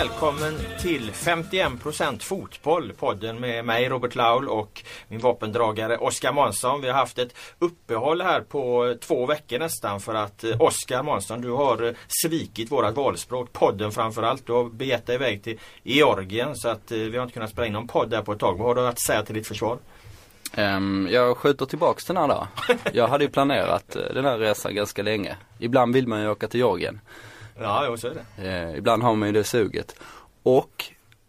Välkommen till 51% fotboll. Podden med mig Robert Laul och min vapendragare Oskar Månsson. Vi har haft ett uppehåll här på två veckor nästan för att eh, Oskar Månsson du har eh, svikit vårat valspråk. Podden framförallt. Du har begett dig iväg till Georgien så att eh, vi har inte kunnat spela in någon podd där på ett tag. Vad har du att säga till ditt försvar? Um, jag skjuter tillbaks den här då. Jag hade ju planerat den här resan ganska länge. Ibland vill man ju åka till Georgien. Ja, jo, så är det. Eh, ibland har man ju det suget. Och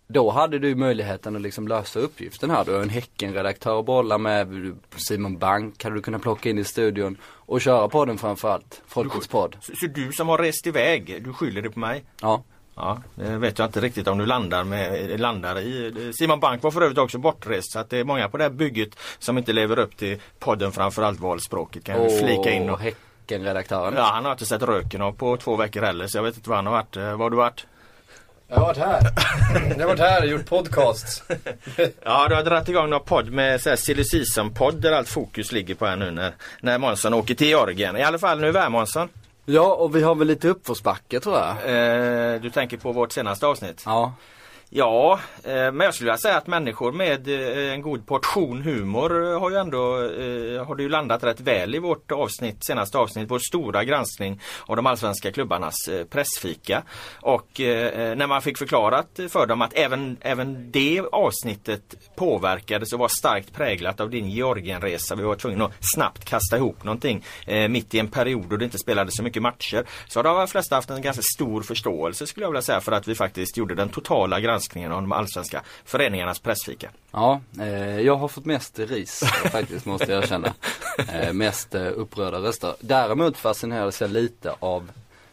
då hade du möjligheten att liksom lösa uppgiften här. Du har en Häcken-redaktör att bolla med. Simon Bank hade du kunnat plocka in i studion och köra podden framförallt. Folkets podd. Så, så du som har rest iväg, du skyller det på mig? Ja. Ja, det vet jag inte riktigt om du landar, med, landar i. Simon Bank var för övrigt också bortrest så att det är många på det här bygget som inte lever upp till podden framförallt valspråket kan jag flika in. Och Och, Häcken-redaktören. ja, han har inte sett röken av på två veckor heller så jag vet inte var han har varit. Eh, Var har du varit? Jag har varit här. Jag har varit här och gjort podcasts. Ja, du har dragit igång någon podd med silly season podd där allt fokus ligger på här nu när, när Månsson åker till Georgien. I alla fall nu är vi här Månsson. Ja, och vi har väl lite uppförsbacke tror jag. Eh, du tänker på vårt senaste avsnitt? Ja. Ja, eh, men jag skulle vilja säga att människor med eh, en god portion humor eh, har ju ändå har det ju landat rätt väl i vårt avsnitt, senaste avsnitt, vår stora granskning av de allsvenska klubbarnas pressfika. Och när man fick förklarat för dem att även, även det avsnittet påverkades och var starkt präglat av din Georgienresa. Vi var tvungna att snabbt kasta ihop någonting mitt i en period då det inte spelades så mycket matcher. Så har de flesta haft en ganska stor förståelse skulle jag vilja säga för att vi faktiskt gjorde den totala granskningen av de allsvenska föreningarnas pressfika. Ja, eh, jag har fått mest ris faktiskt måste jag erkänna. Eh, mest eh, upprörda röster. Däremot fascinerades jag lite av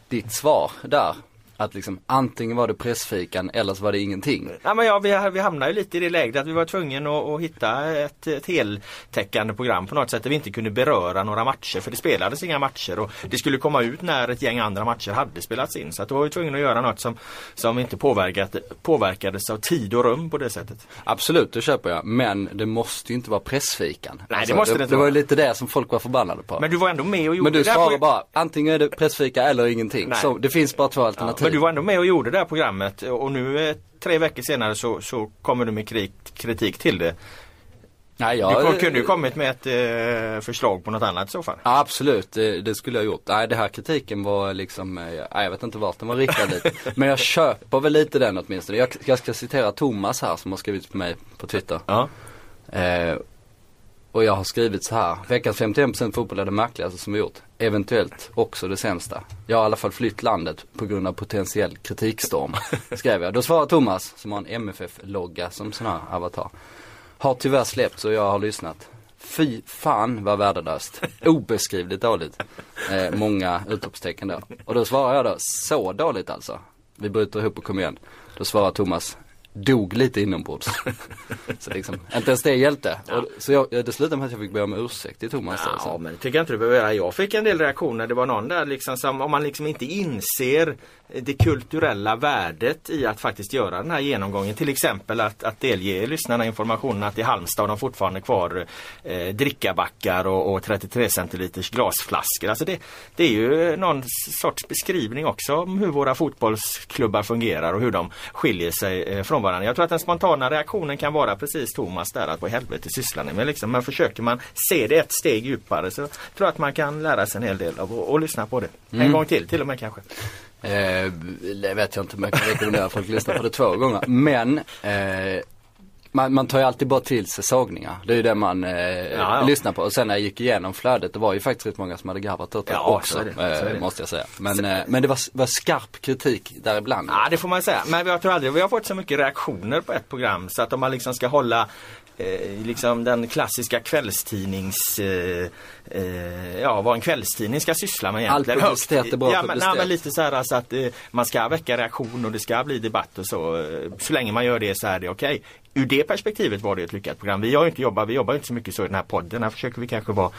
ditt svar där. Att liksom antingen var det pressfikan eller så var det ingenting. Ja, men ja, vi, vi hamnade ju lite i det läget att vi var tvungna att, att hitta ett, ett heltäckande program på något sätt där vi inte kunde beröra några matcher för det spelades inga matcher och det skulle komma ut när ett gäng andra matcher hade spelats in. Så att då var vi tvungna att göra något som, som inte påverkat, påverkades av tid och rum på det sättet. Absolut, det köper jag. Men det måste ju inte vara pressfikan. Nej, det måste det det, inte det var ju lite det som folk var förbannade på. Men du var ändå med och gjorde Men du det här svarar pro- bara, antingen är det pressfika eller ingenting. Nej. Så det finns bara två Ja, alternativ. Men du var ändå med och gjorde det här programmet och nu eh, tre veckor senare så, så kommer du med kri- kritik till det. Nej, Du jag, kom- kunde ju kommit med ett eh, förslag på något annat i så fall. Ja, absolut, det, det skulle jag gjort. Nej, det här kritiken var liksom, eh, nej, jag vet inte vart den var riktad dit. Men jag köper väl lite den åtminstone. Jag, jag ska citera Thomas här som har skrivit på mig på Twitter. Ja. Eh, och jag har skrivit så här. Veckans 51% fotboll är det märkligaste som vi gjort. Eventuellt också det sämsta. Jag har i alla fall flytt landet på grund av potentiell kritikstorm. Skrev jag. Då svarar Thomas, som har en MFF-logga som sån här avatar. Har tyvärr släppts och jag har lyssnat. Fy fan vad värdelöst. Obeskrivligt dåligt. Eh, många utropstecken då. Och då svarar jag då, så dåligt alltså. Vi bryter ihop och kommer igen. Då svarar Thomas, dog lite inombords. så liksom, inte ens det hjälpte. Och, så jag, det slutade med att jag fick be om ursäkt till Thomas. Ja, alltså. men det tycker jag inte du behöver göra. Jag fick en del reaktioner. Det var någon där liksom som, om man liksom inte inser det kulturella värdet i att faktiskt göra den här genomgången. Till exempel att, att delge lyssnarna informationen att i Halmstad har de fortfarande kvar eh, drickabackar och, och 33 centiliters glasflaskor. Alltså det, det är ju någon sorts beskrivning också om hur våra fotbollsklubbar fungerar och hur de skiljer sig eh, från varandra. Jag tror att den spontana reaktionen kan vara precis Thomas där att vad i helvete sysslar ni med liksom. Men försöker man se det ett steg djupare så tror jag att man kan lära sig en hel del av att- lyssna på det. En gång till till och med kanske. Eh, det vet jag inte om jag kan rekommendera folk att lyssna på det två gånger. Men eh, man, man tar ju alltid bara till sig sågningar. Det är ju det man eh, ja. lyssnar på. Och sen när jag gick igenom flödet, det var ju faktiskt rätt många som hade garvat åt det Ja, också. det, eh. Måste jag säga. Men, eh, men det var, var skarp kritik däribland. Ja det får man säga. Men jag tror aldrig vi har fått så mycket reaktioner på ett program så att om man liksom ska hålla eh, liksom den klassiska kvällstidnings eh, eh, ja, vad en kvällstidning ska syssla med egentligen. All publicitet är bra ja, men, nej, men lite så här alltså att eh, man ska väcka reaktion och det ska bli debatt och så. Eh, Så länge man gör det så är det okej. Ur det perspektivet var det ett lyckat program. Vi har ju inte jobbat, vi jobbar inte så mycket så i den här podden. Här försöker vi kanske vara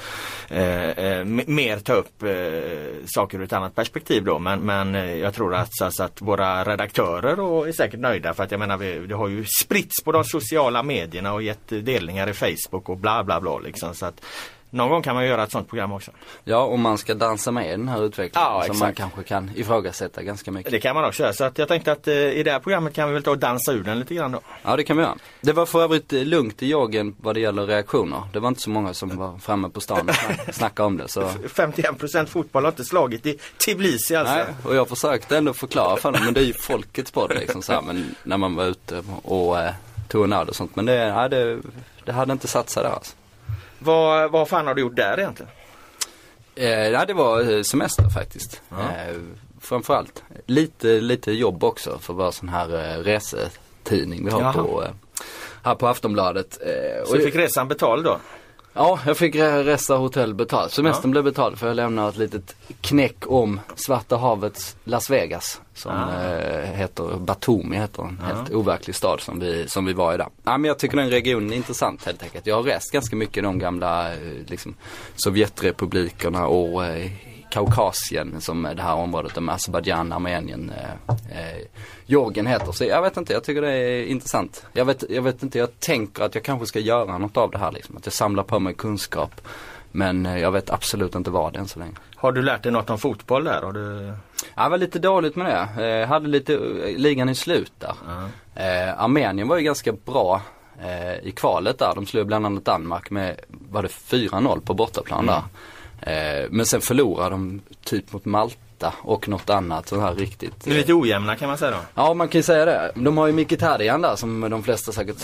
eh, eh, mer ta upp eh, saker ur ett annat perspektiv då. Men, men jag tror att, så, så att våra redaktörer och är säkert nöjda för att jag menar vi, det har ju spritts på de sociala medierna och gett delningar i Facebook och bla bla bla liksom. Så att någon gång kan man göra ett sånt program också. Ja, om man ska dansa med i den här utvecklingen Ja, som man kanske kan ifrågasätta ganska mycket. Det kan man också göra. Så att jag tänkte att eh, i det här programmet kan vi väl ta och dansa ur den lite grann då. Ja, det kan vi göra. Det var för övrigt eh, lugnt i joggen vad det gäller reaktioner. Det var inte så många som var framme på stan och snack- snackade om det. Så 51% fotboll har inte slagit i Tbilisi alltså. Nej, och jag försökte ändå förklara för dem, men det är ju folkets podd liksom så här, men när man var ute och eh, öl och sånt. Men det, ja, det, det hade inte satt sig där alltså. Vad, vad fan har du gjort där egentligen? Eh, ja, det var eh, semester faktiskt. Eh, framförallt. Lite, lite jobb också för vara sån här eh, resetidning vi har Jaha. på, eh, här på Aftonbladet. Eh, Så du fick resan betald då? Ja, jag fick re- resa hotell betalt. Semestern blev betald för jag lämnade ett litet knäck om Svarta havets Las Vegas. Som Ah. eh, heter Batumi, heter en helt overklig stad som vi, som vi var i där. Ja, men jag tycker den regionen är intressant helt enkelt. Jag har rest ganska mycket i de gamla eh, liksom, Sovjetrepublikerna och eh, Kaukasien som är det här området med Azerbajdzjan, Armenien, eh, Georgien heter. Så jag vet inte, jag tycker det är intressant. Jag vet, jag vet inte, jag tänker att jag kanske ska göra något av det här liksom. Att jag samlar på mig kunskap. Men eh, jag vet absolut inte vad än så länge. Har du lärt dig något om fotboll där? Har du... Ja, Jag var lite dåligt med det. Eh, hade lite eh, ligan i slut där. Eh, Armenien var ju ganska bra eh, i kvalet där. De slog bland annat Danmark med, var det 4-0 på bortaplan där. Eh, men sen förlorade de typ mot Malta och något annat så här riktigt. Det är lite ojämna kan man säga då. Ja man kan ju säga det. De har ju Mkhitaryan där som de flesta säkert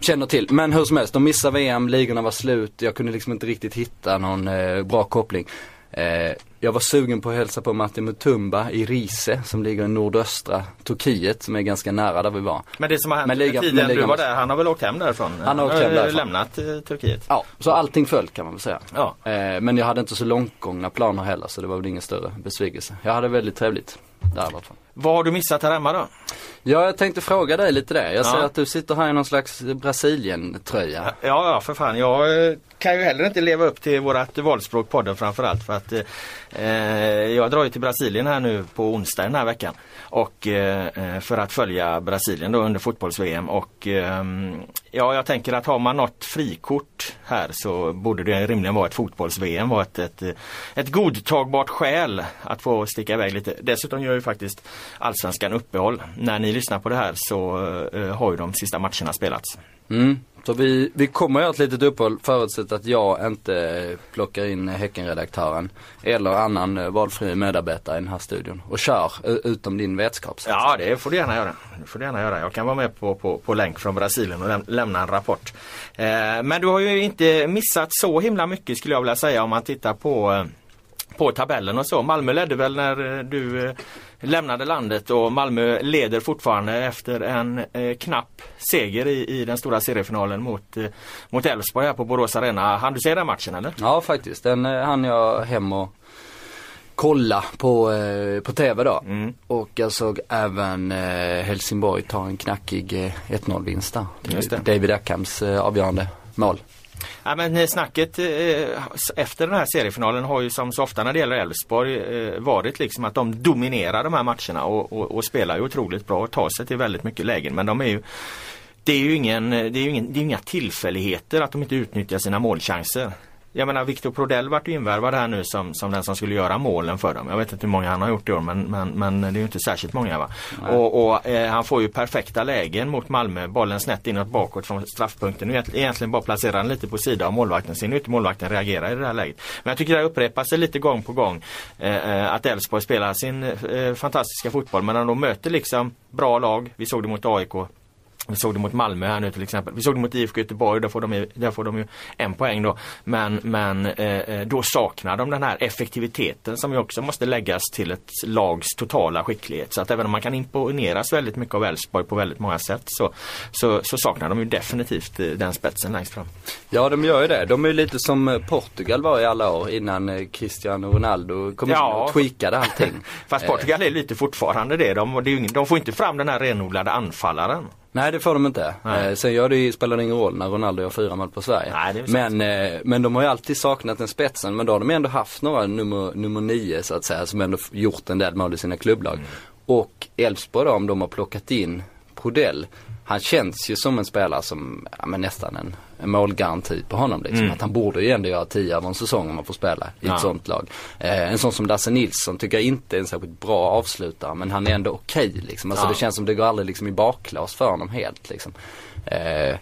känner till. Men hur som helst, de missade VM, ligorna var slut. Jag kunde liksom inte riktigt hitta någon eh, bra koppling. Eh, jag var sugen på att hälsa på Martin Mutumba i Rize som ligger i nordöstra Turkiet som är ganska nära där vi var. Men det som har hänt Men ligan- tiden men du ligan var där, han har väl åkt hem därifrån? Han har åkt hem därifrån. lämnat eh, Turkiet. Ja, så allting föll kan man väl säga. Ja. Eh, men jag hade inte så långtgångna planer heller så det var väl ingen större besvikelse. Jag hade väldigt trevligt där i alla fall. Vad har du missat här hemma då? Ja, jag tänkte fråga dig lite det. Jag ser Ja. att du sitter här i någon slags Brasilien-tröja. Ja, ja för fan. Jag eh, kan ju heller inte leva upp till vårat valspråk podden framförallt för att eh, jag drar ju till Brasilien här nu på onsdag den här veckan. Och eh, för att följa Brasilien då under fotbolls-VM och ehm, ja, jag tänker att har man något frikort här så borde det rimligen vara ett fotbolls-VM vara ett, ett, ett godtagbart skäl att få sticka iväg lite. Dessutom gör ju faktiskt Allsvenskan uppehåll. När ni lyssnar på det här så eh, har ju de sista matcherna spelats. Mm. Så vi, vi kommer göra ett litet uppehåll förutsatt att jag inte plockar in Häckenredaktören eller annan eh, valfri medarbetare i den här studion och kör eh, utom din vetskap. Ja det får du gärna göra. Det får du gärna göra. Jag kan vara med på, på, på länk från Brasilien och läm lämna en rapport. Eh, men du har ju inte missat så himla mycket skulle jag vilja säga om man tittar på på tabellen och så. Malmö ledde väl när du lämnade landet och Malmö leder fortfarande efter en eh, knapp seger i, i den stora seriefinalen mot eh, mot Elfsborg här på Borås Arena. Han du se den matchen eller? Ja faktiskt, den eh, hann jag hem och kolla på, eh, på TV då. Mm. Och jag såg även eh, Helsingborg ta en knackig eh, 1-0 vinst där. David Ackhams eh, avgörande mål. Ja, men eh, snacket eh, efter den här seriefinalen har ju som så ofta när det gäller Elfsborg eh, varit liksom att de dominerar de här matcherna och, och, och spelar ju otroligt bra och tar sig till väldigt mycket lägen. Men de är ju det är ju ingen, det är ju ingen, det är inga tillfälligheter att de inte utnyttjar sina målchanser. Jag menar Victor Prodell vart ju invärvad här nu som, som den som skulle göra målen för dem. Jag vet inte hur många han har gjort i år men, men, men det är ju inte särskilt många va. Och, och eh, han får ju perfekta lägen mot Malmö. Bollen snett inåt bakåt från straffpunkten. Nu egent- egentligen bara placera den lite på sidan av målvakten. Ju inte målvakten reagera i det här läget. Men jag tycker det upprepar sig lite gång på gång. Eh, eh, att Elfsborg spelar sin eh, fantastiska fotboll men när de möter liksom bra lag. Vi såg det mot AIK. Vi såg det mot Malmö här nu till exempel. Vi såg det mot IFK Göteborg, där får de, ju- där får de ju en poäng då. Men, men eh, eh, då saknar de den här effektiviteten som ju också måste läggas till ett lags totala skicklighet. Så att även om man kan imponeras väldigt mycket av Elfsborg på väldigt många sätt så, så, så saknar de ju definitivt eh, den spetsen längst fram. Ja de gör ju det. De är ju lite som eh, Portugal var i alla år innan Cristiano Ronaldo kom Ja. in och tweakade allting. Fast Portugal är lite fortfarande det. De, de får inte fram den här renodlade anfallaren. Nej det får de inte. Eh, sen gör det spelar det ingen roll när Ronaldo gör fyra mål på Sverige. Nej, men, eh, men de har ju alltid saknat den spetsen. Men då har de ändå haft några nummer, nummer nio så att säga som ändå gjort en del mål i sina klubblag. Mm. Och Elfsborg då om de har plockat in Prodell. Han känns ju som en spelare som, ja men nästan en målgaranti på honom liksom. Mm. Att han borde ju ändå göra 10 av en säsong om man får spela i Ja. ett sånt lag. Eh, en sån som Lasse Nilsson tycker jag inte är en särskilt bra avslutare men han är ändå okej liksom. Alltså Ja. det känns som det går aldrig liksom i baklås för honom helt liksom. Eh,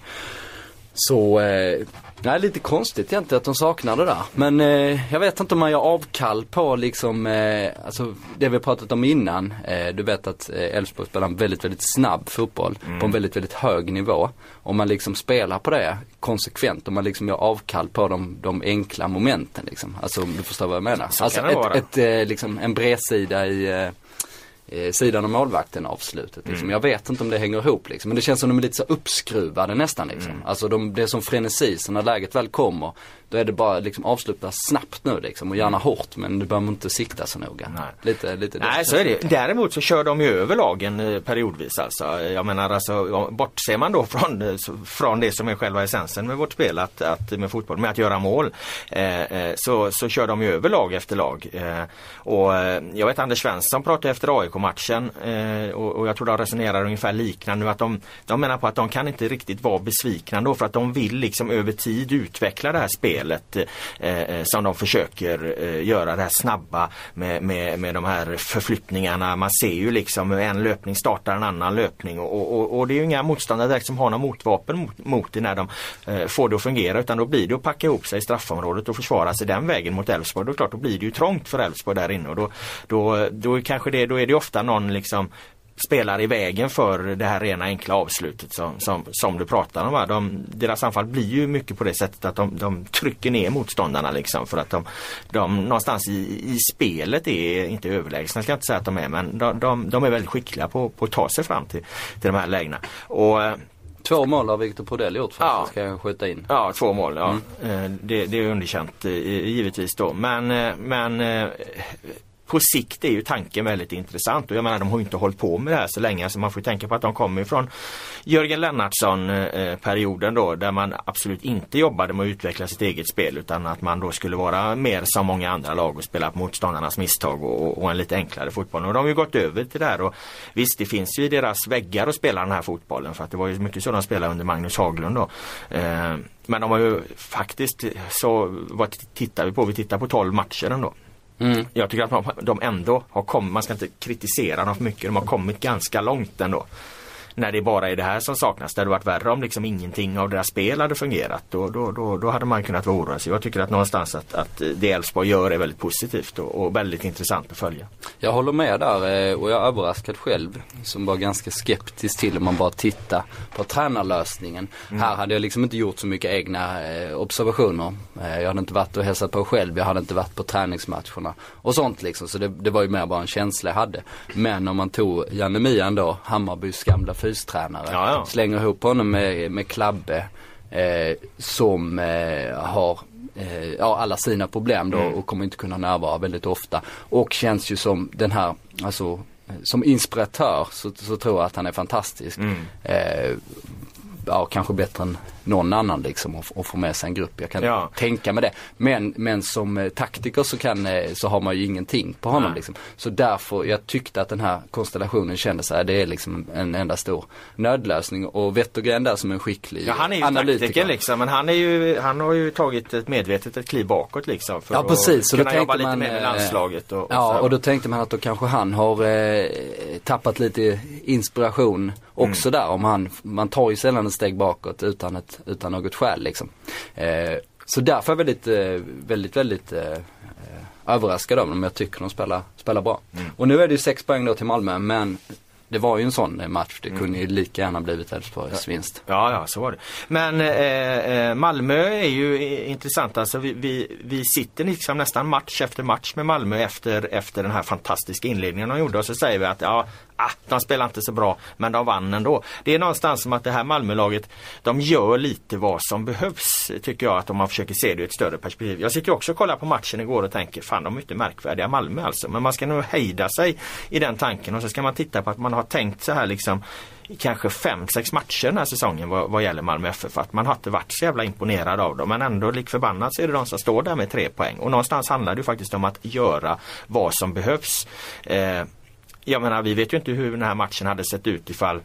så, eh, nej lite konstigt egentligen att de saknar det där. Men eh, jag vet inte om man gör avkall på liksom, eh, alltså det vi har pratat om innan. Eh, du vet att eh, Elfsborg spelar en väldigt, väldigt snabb fotboll på en väldigt, väldigt hög nivå. Om man liksom spelar på det konsekvent, om man liksom gör avkall på de, de enkla momenten liksom. Alltså om du förstår vad jag menar. Så alltså ett, ett, eh, liksom en bredsida i eh, sidan av målvakten avslutet. Liksom. Mm. Jag vet inte om det hänger ihop liksom. Men det känns som de är lite så uppskruvade nästan liksom. Mm. Alltså de, det är som frenesi, så när läget väl kommer då är det bara liksom avsluta snabbt nu liksom och gärna hårt men du behöver inte sikta så noga. Nej. Lite, lite Nej så är det. Däremot så kör de ju över lagen eh, periodvis alltså. Jag menar alltså bortser man då från, eh, från det som är själva essensen med vårt spel, att, att, med fotboll, med att göra mål. Eh, eh, så, så kör de ju över lag efter lag. Eh, och jag vet Anders Svensson pratade efter AIK-matchen eh, och, och jag tror de resonerar ungefär liknande att de, de menar på att de kan inte riktigt vara besvikna då för att de vill liksom över tid utveckla det här spelet spelet eh, eh, som de försöker eh, göra det här snabba med, med, med de här förflyttningarna. Man ser ju liksom hur en löpning startar en annan löpning och, och, och det är ju inga motståndare direkt som har några motvapen mot, mot det när de eh, får det att fungera utan då blir det att packa ihop sig i straffområdet och försvara sig den vägen mot Elfsborg. Då klart, då blir det ju trångt för Elfsborg där inne och då, då, då är kanske det, då är det ofta någon liksom spelar i vägen för det här rena enkla avslutet som, som, som du pratar om. Va? De, deras anfall blir ju mycket på det sättet att de, de trycker ner motståndarna liksom för att de, de någonstans i, i spelet är inte överlägsna, ska jag inte säga att de är, men de, de, de är väldigt skickliga på, på att ta sig fram till, till de här lägena. Och eh, Två mål har Victor Prodell gjort Ja. faktiskt, ska jag skjuta in. Ja, två mål. Ja. Eh, Det, det är underkänt eh, givetvis då. Men, men på sikt är ju tanken väldigt intressant och jag menar de har ju inte hållit på med det här så länge så man får ju tänka på att de kommer från Jörgen Lennartsson eh, perioden då där man absolut inte jobbade med att utveckla sitt eget spel utan att man då skulle vara mer som många andra lag och spela på motståndarnas misstag och, och en lite enklare fotboll. Och de har ju gått över till det här och visst det finns ju i deras väggar att spela den här fotbollen för att det var ju mycket så de spelade under Magnus Haglund då. Eh, men de har ju faktiskt så, vad tittar vi på? Vi tittar på 12 matcher ändå. Mm. Jag tycker att de- de ändå har kommit, man ska inte kritisera dem för mycket, de har kommit ganska långt ändå. När det bara är det här som saknas. Det hade varit värre om liksom ingenting av deras spel hade fungerat. Då, då, då, då hade man kunnat vara orolig. Så jag tycker att någonstans att, att det Elfsborg gör är väldigt positivt och, och väldigt intressant att följa. Jag håller med där eh, och jag är överraskad själv som var ganska skeptisk till om man bara tittar på tränarlösningen. Här hade jag liksom inte gjort så mycket egna eh, observationer. Eh, jag hade inte varit och hälsat på själv, jag hade inte varit på träningsmatcherna och sånt liksom. Så det, det var ju mer bara en känsla jag hade. Men om man tog Janne Mian då, Hammarbys gamla fystränare, Ja, ja. slänger ihop honom med, med Klabbe eh, som eh, har eh, ja, alla sina problem då och kommer inte kunna närvara väldigt ofta. Och känns ju som den här, alltså eh, som inspiratör så, så tror jag att han är fantastisk. Eh, ja, kanske bättre än någon annan liksom och, och få med sig en grupp. Jag kan Ja. tänka mig det. Men, men som eh, taktiker så, kan, eh, så har man ju ingenting på honom liksom. Så därför, jag tyckte att den här konstellationen kändes, äh, det är liksom en enda stor nödlösning. Och Wettergren där som en skicklig Ja, han är ju analytiker. taktiker liksom men han, är ju, han har ju tagit ett medvetet ett kliv bakåt liksom. För Ja precis, så att då kunna jobba tänkte lite man, mer med eh, landslaget. Och, och ja, så. och då tänkte man att då kanske han har eh, tappat lite inspiration också Mm. där. Om han, man tar ju sällan ett steg bakåt utan, ett, utan något skäl liksom. Eh, så därför är jag väldigt, eh, väldigt, väldigt eh, eh, överraskad av dem. Jag tycker de spelar, spelar bra. Mm. Och nu är det ju sex poäng då till Malmö men det var ju en sån eh, match. Det kunde ju lika gärna blivit Elfsborgs vinst. Ja, ja, så var det. Men eh, Malmö är ju intressant. Alltså vi, vi, vi sitter liksom nästan match efter match med Malmö efter, efter den här fantastiska inledningen de gjorde och så säger vi att ja, ah, de spelar inte så bra men de vann ändå. Det är någonstans som att det här Malmölaget de gör lite vad som behövs tycker jag att om man försöker se det i ett större perspektiv. Jag sitter också och kollar på matchen igår och tänker fan de är inte märkvärdiga Malmö alltså. Men man ska nog hejda sig i den tanken och så ska man titta på att man har tänkt så här liksom kanske fem, sex matcher den här säsongen vad, vad gäller Malmö FF. Att man har inte varit så jävla imponerad av dem. Men ändå lik förbannat så är det de som står där med tre poäng. Och någonstans handlar det faktiskt om att göra vad som behövs. Eh, jag menar vi vet ju inte hur den här matchen hade sett ut ifall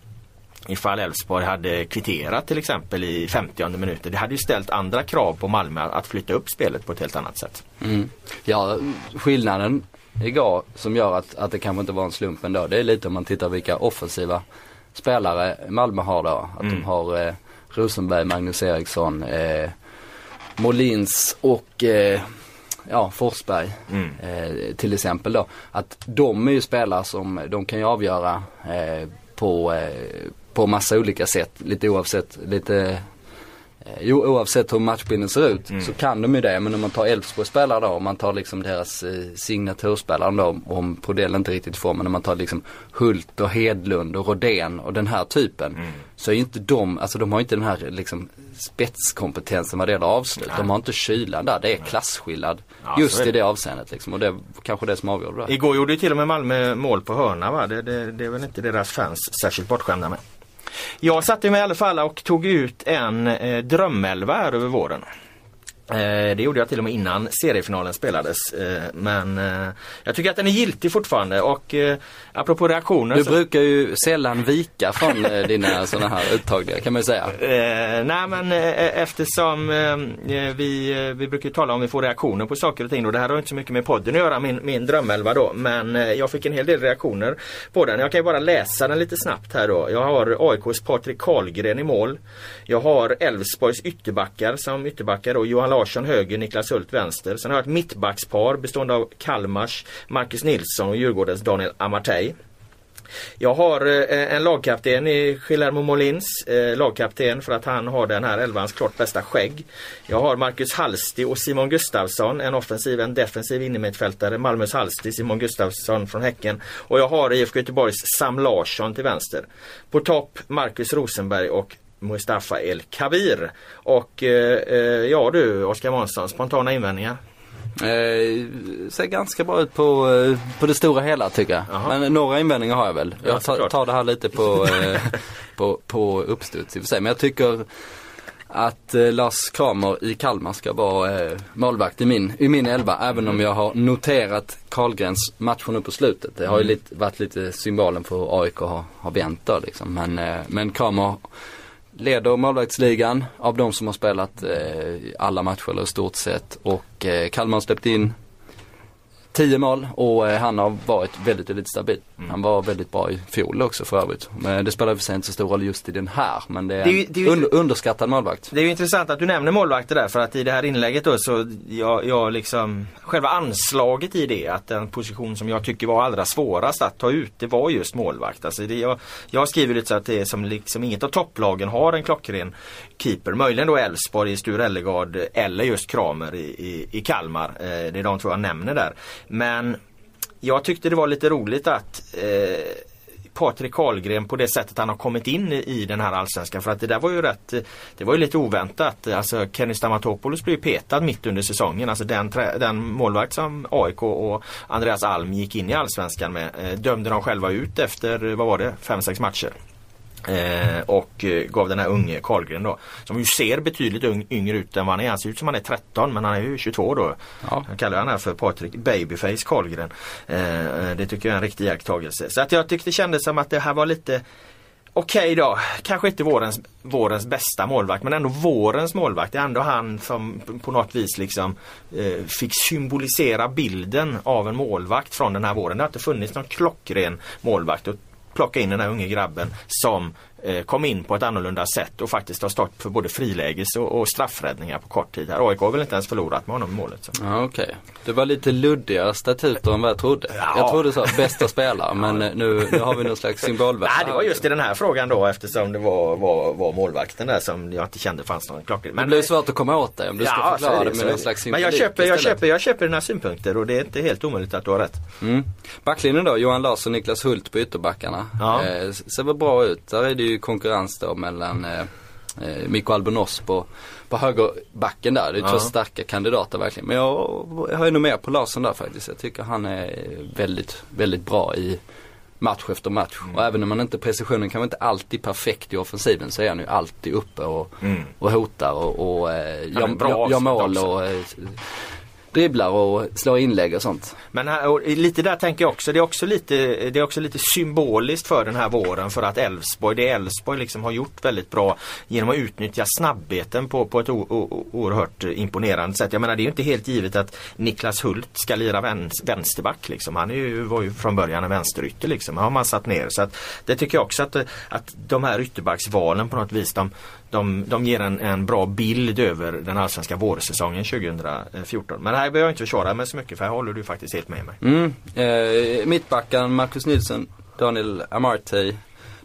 Ifall Elfsborg hade kvitterat till exempel i 50 minuter. Det hade ju ställt andra krav på Malmö att flytta upp spelet på ett helt annat sätt. Mm. Ja, skillnaden igår som gör att, att det kanske inte var en slump ändå. Det är lite om man tittar vilka offensiva spelare Malmö har då. Att mm. de har eh, Rosenberg, Magnus Eriksson, eh, Molins och eh, ja, Forsberg mm. eh, till exempel då. Att de är ju spelare som de kan ju avgöra eh, på, eh, på massa olika sätt. Lite oavsett, lite jo, oavsett hur matchbilden ser ut mm. så kan de ju det. Men om man tar Elfsborg spelare då, om man tar liksom deras eh, signaturspelare då, om Prodell inte riktigt får, men om man tar liksom Hult och Hedlund och Rodén och den här typen. Mm. Så är inte de, alltså de har inte den här liksom spetskompetensen vad det gäller avslut. Nej. De har inte kylan där, det är klasskillnad. Ja, just i det avseendet liksom. Och det är kanske det som avgör det. Igår gjorde ju till och med Malmö mål på hörna va? Det, det, det är väl inte deras fans särskilt bortskämda med. Jag satte mig i alla fall och tog ut en eh, drömelva här över våren. Eh, det gjorde jag till och med innan seriefinalen spelades. Eh, men eh, jag tycker att den är giltig fortfarande och apropå reaktioner. Du så... brukar ju sällan vika från dina sådana här uttagningar kan man ju säga. nej men eftersom vi, vi brukar tala om vi får reaktioner på saker och ting och det här har inte så mycket med podden att göra, min, min drömelva då. Men jag fick en hel del reaktioner på den. Jag kan ju bara läsa den lite snabbt här då. Jag har AIKs Patrik Karlgren i mål. Jag har Elfsborgs ytterbackar som ytterbackar då. Johan Larsson höger, Niklas Hult vänster. Sen har jag ett mittbackspar bestående av Kalmars Marcus Nilsson och Djurgårdens Daniel Amartey. Jag har eh, en lagkapten i Guillermo Molins, eh, lagkapten för att han har den här elvans klart bästa skägg. Jag har Marcus Halsti och Simon Gustafsson, en offensiv, en defensiv innermittfältare. Malmös Halsti, Simon Gustafsson från Häcken. Och jag har IFK Göteborgs Sam Larsson till vänster. På topp Marcus Rosenberg och Mustafa El Kabir. Och eh, eh, ja du Oskar Månsson, spontana invändningar? Eh, ser ganska bra ut på, eh, på det stora hela tycker jag. Aha. Men några invändningar har jag väl. Jag tar, tar det här lite på, eh, på, på uppstuds i och för sig. Men jag tycker att eh, Lars Kramer i Kalmar ska vara eh, målvakt i min, i min elva. Även mm. om jag har noterat Karlgrens match nu på slutet. Det har ju mm. lite, varit lite symbolen för AIK har, har vänt då liksom. Men, eh, men Kramer leder målvaktsligan av de som har spelat eh, alla matcher i stort sett. Och eh, Kalmar har släppt in 10 mål och eh, han har varit väldigt, väldigt stabil. Mm. Han var väldigt bra i fjol också för övrigt. Men det spelar för sig inte så stor roll just i den här. Men det är, det är, ju, det är under, underskattad målvakt. Det är ju intressant att du nämner målvakter där för att i det här inlägget då så jag, jag liksom Själva anslaget i det att den position som jag tycker var allra svårast att ta ut det var just målvakt. Alltså det, jag, jag skriver lite så att det är som liksom inget av topplagen har en klockren keeper. Möjligen då Elfsborg i Sture Ellegard eller just Kramer i, i, i Kalmar. Eh, det är de två jag nämner där. Men jag tyckte det var lite roligt att eh, Patrik Karlgren på det sättet han har kommit in i den här allsvenskan. För att det där var ju rätt Det var ju lite oväntat. Alltså Kenny Stamatopoulos blev petad mitt under säsongen. Alltså den, den målvakt som AIK och Andreas Alm gick in i allsvenskan med eh, dömde de själva ut efter, vad var det, 5-6 matcher. Eh, och eh, gav den här unge Karlgren då. Som ju ser betydligt ung, yngre ut än vad han är. Han ser ut som han är 13 men han är ju 22 då. Ja. Jag kallar han här för Patrik Babyface Karlgren. Eh, eh, det tycker jag är en riktig iakttagelse. Så att jag tyckte det kändes som att det här var lite Okej okay då, kanske inte vårens, vårens bästa målvakt men ändå vårens målvakt. Det är ändå han som på något vis liksom eh, fick symbolisera bilden av en målvakt från den här våren. Det har inte funnits någon klockren målvakt. Och plocka in den här unge grabben som kom in på ett annorlunda sätt och faktiskt har stått för både friläges och, och straffräddningar på kort tid. Här. AIK har väl inte ens förlorat med honom i målet. Så. Ja, okay. det var lite luddiga statuter än vad jag trodde. Ja. Jag trodde så, bästa spelare men eh, nu, nu har vi någon slags symbolvärde. Nej, det var just i den här frågan då eftersom det var, var, var målvakten där som jag inte kände fanns någon klockren. Men det blir svårt att komma åt dig om du ska ja, förklara det, det med någon slags Men jag köper, jag, köper, jag köper dina synpunkter och det är inte helt omöjligt att du har rätt. Mm. Backlinjen då, Johan Larsson, Niklas Hult på ytterbackarna. Ja. Eh, ser väl bra ut. Där är det ju konkurrens då mellan eh, eh, Mikko Albonos på, på högerbacken där. Det är ja. två starka kandidater verkligen. Men jag, jag har ju nog mer på Larsson där faktiskt. Jag tycker han är väldigt, väldigt bra i match efter match. Mm. Och även om man inte, precisionen kan vara inte alltid perfekt i offensiven så är han ju alltid uppe och, mm. och hotar och, och eh, gör, mål och eh, dribblar och slår inlägg och sånt. Men här, och lite där tänker jag också, det är också lite, det är också lite symboliskt för den här våren för att Elfsborg, det Elfsborg liksom har gjort väldigt bra genom att utnyttja snabbheten på, på ett o, o, oerhört imponerande sätt. Jag menar det är ju inte helt givet att Niklas Hult ska lira vänsterback liksom. Han är ju, var ju från början en vänsterytter liksom. Han har man satt ner. Så att, det tycker jag också att, eh, att de här ytterbacksvalen på något vis de, de, de ger en, en bra bild över den allsvenska vårsäsongen 2014. Men här behöver jag inte försvara mig så mycket för här håller du faktiskt helt med mig. Mm. Eh, mittbacken Marcus Nilsson, Daniel Amartey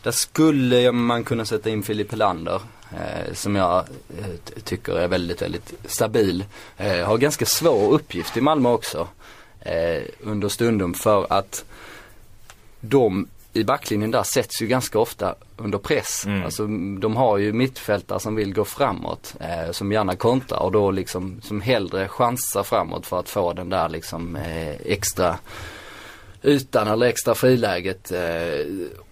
Där skulle man kunna sätta in Filip Helander. Eh, som jag eh, tycker är väldigt, väldigt stabil. Eh, har ganska svår uppgift i Malmö också. Eh, under stundum för att de i backlinjen där sätts ju ganska ofta under press. Mm. Alltså de har ju mittfältare som vill gå framåt, eh, som gärna kontrar och då liksom som hellre chansar framåt för att få den där liksom eh, extra ytan eller extra friläget. Eh,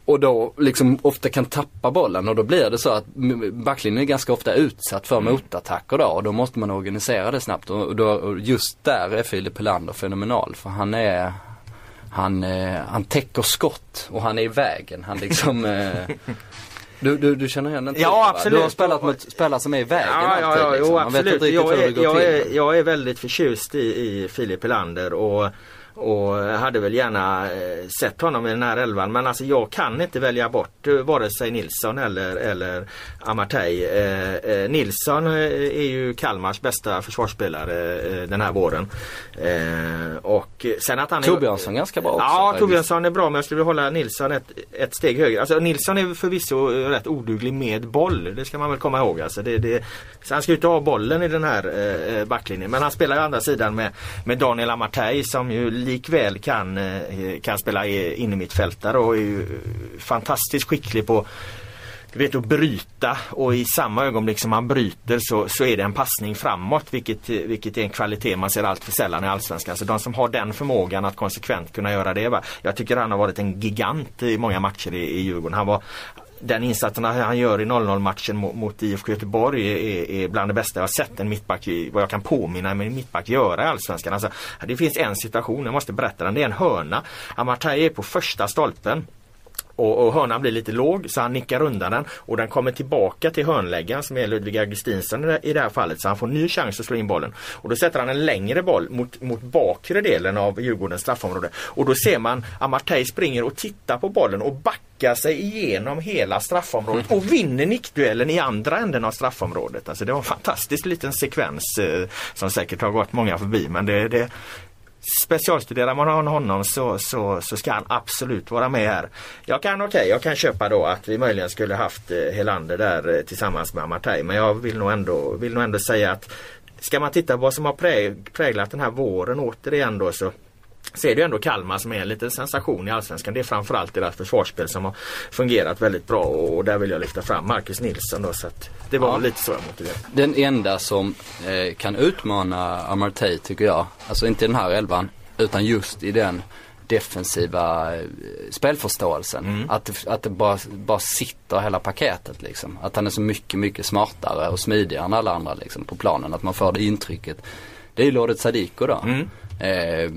och då liksom ofta kan tappa bollen och då blir det så att backlinjen är ganska ofta utsatt för mm. motattacker då och då måste man organisera det snabbt och, då, och just där är Filip Helander fenomenal för han är, han, eh, han täcker skott och han är i vägen. Han liksom eh, du, du, du känner igen den typen, Ja absolut. Du har spelat mot spelare som är i vägen ja, alltid, ja, ja, liksom. jo, absolut. jag, är, jag, är, jag är väldigt förtjust i, i Filip Helander och och hade väl gärna eh, sett honom i den här elvan men alltså jag kan inte välja bort eh, vare sig Nilsson eller, eller Amartey. Eh, eh, Nilsson eh, är ju Kalmars bästa försvarsspelare eh, den här våren. och sen att han Torbjörnsson är ganska bra också. Ja, Torbjörnsson är bra men jag skulle vilja hålla Nilsson ett, ett steg högre. Alltså Nilsson är förvisso rätt oduglig med boll. Det ska man väl komma ihåg. Alltså, det, det, så han ska ju inte ha bollen i den här backlinjen men han spelar ju andra sidan med, med Daniel Amartey som ju likväl kan, eh, kan spela in i och är ju fantastiskt skicklig på du vet att bryta och i samma ögonblick som man bryter så, så är det en passning framåt vilket, vilket är en kvalitet man ser allt för sällan i Allsvenskan. Så de som har den förmågan att konsekvent kunna göra det. Va? Jag tycker han har varit en gigant i många matcher i, i Djurgården. Han var, den insatsen han gör i 0-0 matchen mot, mot IFK Göteborg är, är, bland det bästa jag har sett en mittback, vad jag kan påminna mig en mittback göra i Allsvenskan. Alltså, det finns en situation, jag måste berätta den, det är en hörna. Amartey är på första stolpen och, och hörnan blir lite låg så han nickar undan den och den kommer tillbaka till hörnläggaren som är Ludvig Augustinsson i det här fallet så han får ny chans att slå in bollen. Och då sätter han en längre boll mot, mot bakre delen av Djurgårdens straffområde. Och då ser man Amartey springer och tittar på bollen och backar sig igenom hela straffområdet och vinner nickduellen i andra änden av straffområdet. Alltså det var en fantastisk liten sekvens eh, som säkert har gått många förbi men det, det, specialstuderar man honom så, så, så ska han absolut vara med här. Jag kan okej, okay, jag kan köpa då att vi möjligen skulle haft eh, Helander där eh, tillsammans med Amartey. Men jag vill nog, ändå, vill nog ändå säga att ska man titta på vad som har präglat den här våren återigen då så så är det ändå Kalmar som är en liten sensation i Allsvenskan. Det är framförallt deras försvarsspel som har fungerat väldigt bra och där vill jag lyfta fram Marcus Nilsson då. Så att det var ja. lite så jag motiverade. Den enda som eh, kan utmana Amartey tycker jag, alltså inte i den här elvan, utan just i den defensiva eh, spelförståelsen. Mm. Att, att det bara, bara sitter hela paketet liksom. Att han är så mycket, mycket smartare och smidigare än alla andra liksom på planen. Att man får det intrycket. Det är ju Lordet Sadiko då. Mm. Eh,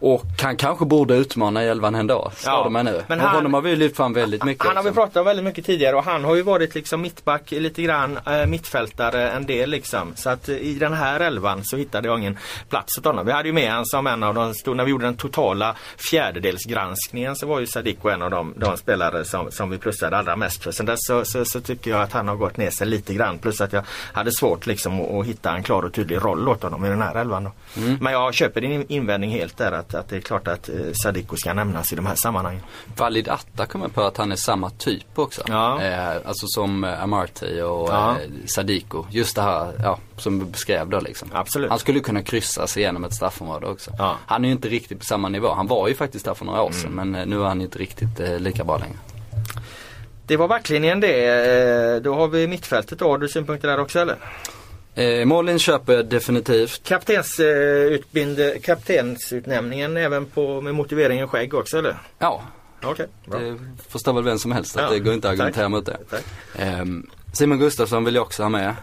Och han kanske borde utmana i elvan ändå, slår Ja, de mig nu. men han- honom har vi lyft fram väldigt mycket. Han har vi pratat om väldigt mycket tidigare och han har ju varit liksom mittback lite grann, eh, mittfältare en del liksom. Så att eh, i den här elvan så hittade jag ingen plats åt honom. Vi hade ju med han som en av de stora, när vi gjorde den totala fjärdedelsgranskningen så var ju Sadiko en av de, de spelare som, som vi plussade allra mest för. Sen dess så, så, så tycker jag att han har gått ner sig lite grann. Plus att jag hade svårt liksom att, att hitta en klar och tydlig roll åt honom i den här elvan. Då. Men jag köper din invändning helt där att, att det är klart att eh, Sadiko ska nämnas i de här sammanhangen. Valid Atta kommer på att han är samma typ också. Ja. Eh, alltså som eh, Amartey och Ja. eh, Sadiko. Just det här, ja, som du beskrev då liksom. Absolut. Han skulle kunna kryssa sig igenom ett straffområde också. Ja. Han är ju inte riktigt på samma nivå. Han var ju faktiskt där för några år sedan Mm. men eh, nu är han inte riktigt eh, lika bra längre. Det var backlinjen det. Eh, Då har vi mittfältet då. Har du synpunkter där också eller? Eh, Målin köper jag definitivt. Kaptens, eh, kaptensutnämningen även på, med motiveringen skägg också eller? Ja, bra. det förstår väl vem som helst att Ja, det går inte att tack. argumentera mot det. Tack. Ehm, Simon Gustafsson vill jag också ha med.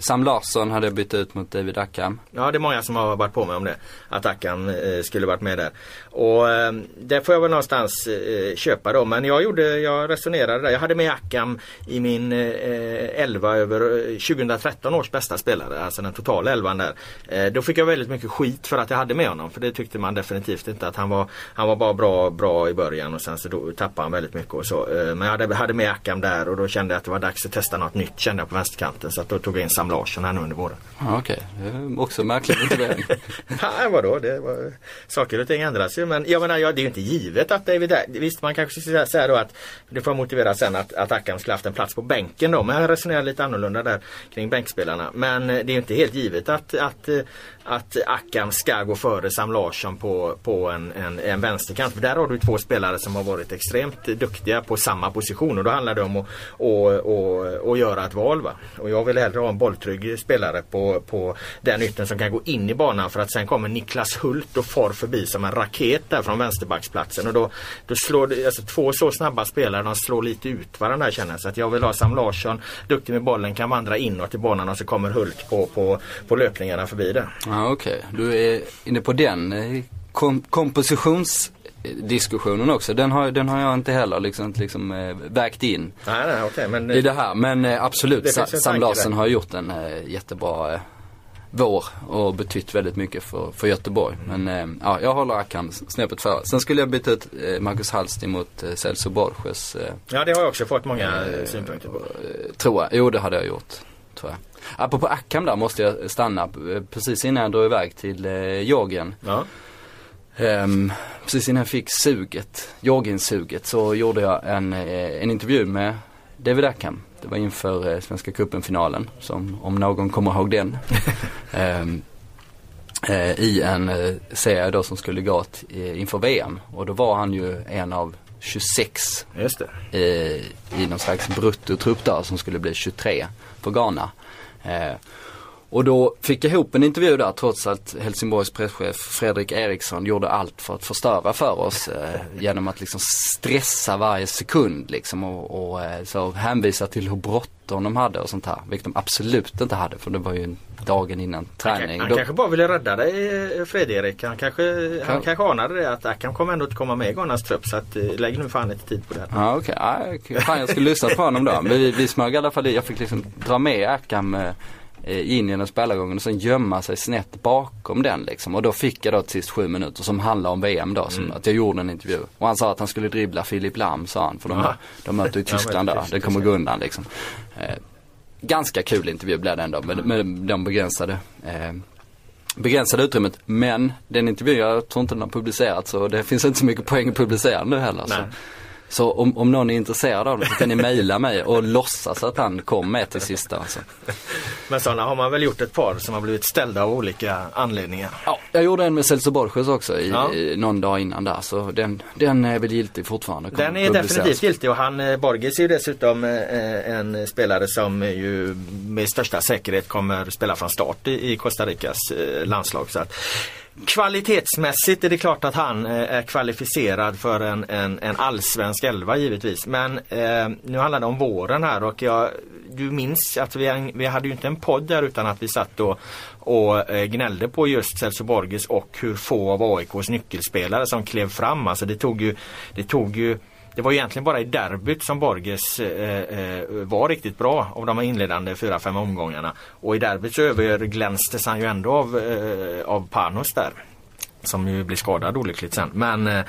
Sam Larsson hade jag bytt ut mot David Ackham. Ja det är många som har varit på mig om det. Att Ackham eh, skulle varit med där. Och eh, det får jag väl någonstans eh, köpa då. Men jag gjorde, jag resonerade där. Jag hade med Ackham i min eh, 11 över eh, 2013 års bästa spelare. Alltså den totala elvan där. Eh, då fick jag väldigt mycket skit för att jag hade med honom. För det tyckte man definitivt inte att han var Han var bara bra, bra i början och sen så då tappade han väldigt mycket och så. Eh, men jag hade, hade med Ackham där och då kände jag att det var dags att testa något nytt kände jag på vänsterkanten. Så att då tog jag in Sam Larsson här nu under våren. Ja, Okej, det är också märklig motivering. Nej vadå, det var, saker och ting ändras ju men jag menar ja, det är ju inte givet att David är, Visst man kanske ska säga då att Det får motivera sen att, att Akam skulle haft en plats på bänken då men jag resonerar lite annorlunda där kring bänkspelarna. Men eh, det är ju inte helt givet att, att, eh, att Akam ska gå före Sam Larsson på, på en, en, en vänsterkant. För där har du två spelare som har varit extremt duktiga på samma position och då handlar det om att, att, att, att göra ett val. Va? Och jag vill hellre ha en bolltrygg spelare på, på den ytten som kan gå in i banan för att sen kommer Niklas Hult och far förbi som en raket där från vänsterbacksplatsen. Och då, då slår alltså två så snabba spelare, de slår lite ut varandra känner jag. Så att jag vill ha Sam Larsson, duktig med bollen, kan vandra inåt i banan och så kommer Hult på, på, på löpningarna förbi där. Ja, okej. Du är inne på den eh, kom kompositions kompositionsdiskussionen också. Den har, den har jag inte heller liksom, liksom eh, vägt in Nej, nej, okej. men i det här. Men eh, absolut, Sa- Sam där. har gjort en eh, jättebra vår och betytt väldigt mycket för, för Göteborg. Men eh, ja, jag håller Akam snäppet före. Sen skulle jag byta ut Marcus Hallstig mot eh, Celso Borges. Ja, det har jag också fått många synpunkter på. Tror jag. Jo, det hade jag gjort. Tror jag. Apropå Akam där måste jag stanna. Precis innan jag drog iväg till eh, Georgien. Ja. Ehm, precis innan jag fick suget, Georgien-suget, så gjorde jag en, eh, en intervju med David Ackham. Det var inför eh, Svenska cupen-finalen, som om någon kommer ihåg den. Ehm, eh, I en eh, serie då som skulle gå t- eh, inför VM. Och då var han ju en av 26 Just det. eh, i någon slags bruttotrupp där som skulle bli 23 för Ghana. Och då fick jag ihop en intervju där trots att Helsingborgs presschef Fredrik Eriksson gjorde allt för att förstöra för oss eh, genom att liksom stressa varje sekund liksom och, och eh, så hänvisa till hur bråttom de hade och sånt här. Vilket de absolut inte hade för det var ju dagen innan Han, träning. han Då- kanske bara ville rädda dig eh, Fredrik. Han kanske, han Kan- kanske anade det att Akam kommer ändå inte komma med i Ghanas trupp. Så att, eh, lägg nu fan lite tid på det. Ja okej, okay. fan jag skulle lyssna på honom då. Men vi, vi smög i alla fall i, jag fick liksom dra med Akam eh, in i den spelargången och sen gömma sig snett bakom den liksom. Och då fick jag då till sist sju minuter som handlar om VM då, som att jag gjorde en intervju. Och han sa att han skulle dribbla Filip Lam sa han, för de, Ja. de möter ju Ja, Tyskland där. precis, Det kommer gå undan liksom. Eh, ganska kul intervju blev det ändå med, med de begränsade eh, begränsade utrymmet. Men den intervjun, jag tror inte den har publicerats så det finns inte så mycket poäng att publicera nu heller. Nej. så om, om någon är intresserad av det så kan ni mejla mig och låtsas att han kom med till sista. Alltså. Men sådana har man väl gjort ett par som har blivit ställda av olika anledningar. Ja, jag gjorde en med Celso Borges också i, Ja. i någon dag innan där så den, den är väl giltig fortfarande. Den är definitivt giltig och han eh, Borges är ju dessutom eh, en spelare som ju med största säkerhet kommer spela från start i, i Costa Ricas eh, landslag. Så att Kvalitetsmässigt är det klart att han eh, är kvalificerad för en, en, en allsvensk elva givetvis. Men eh, nu handlar det om våren här och jag, du minns att vi, vi hade ju inte en podd där utan att vi satt och, och eh, gnällde på just Celso Borges och hur få av AIKs nyckelspelare som klev fram. Alltså det tog ju, det tog ju det var egentligen bara i derbyt som Borges eh, eh var riktigt bra av de inledande 4-5 omgångarna. Och i derbyt så överglänstes han ju ändå av, eh, av Panos där. Som ju blir skadad olyckligt sen. Men, eh,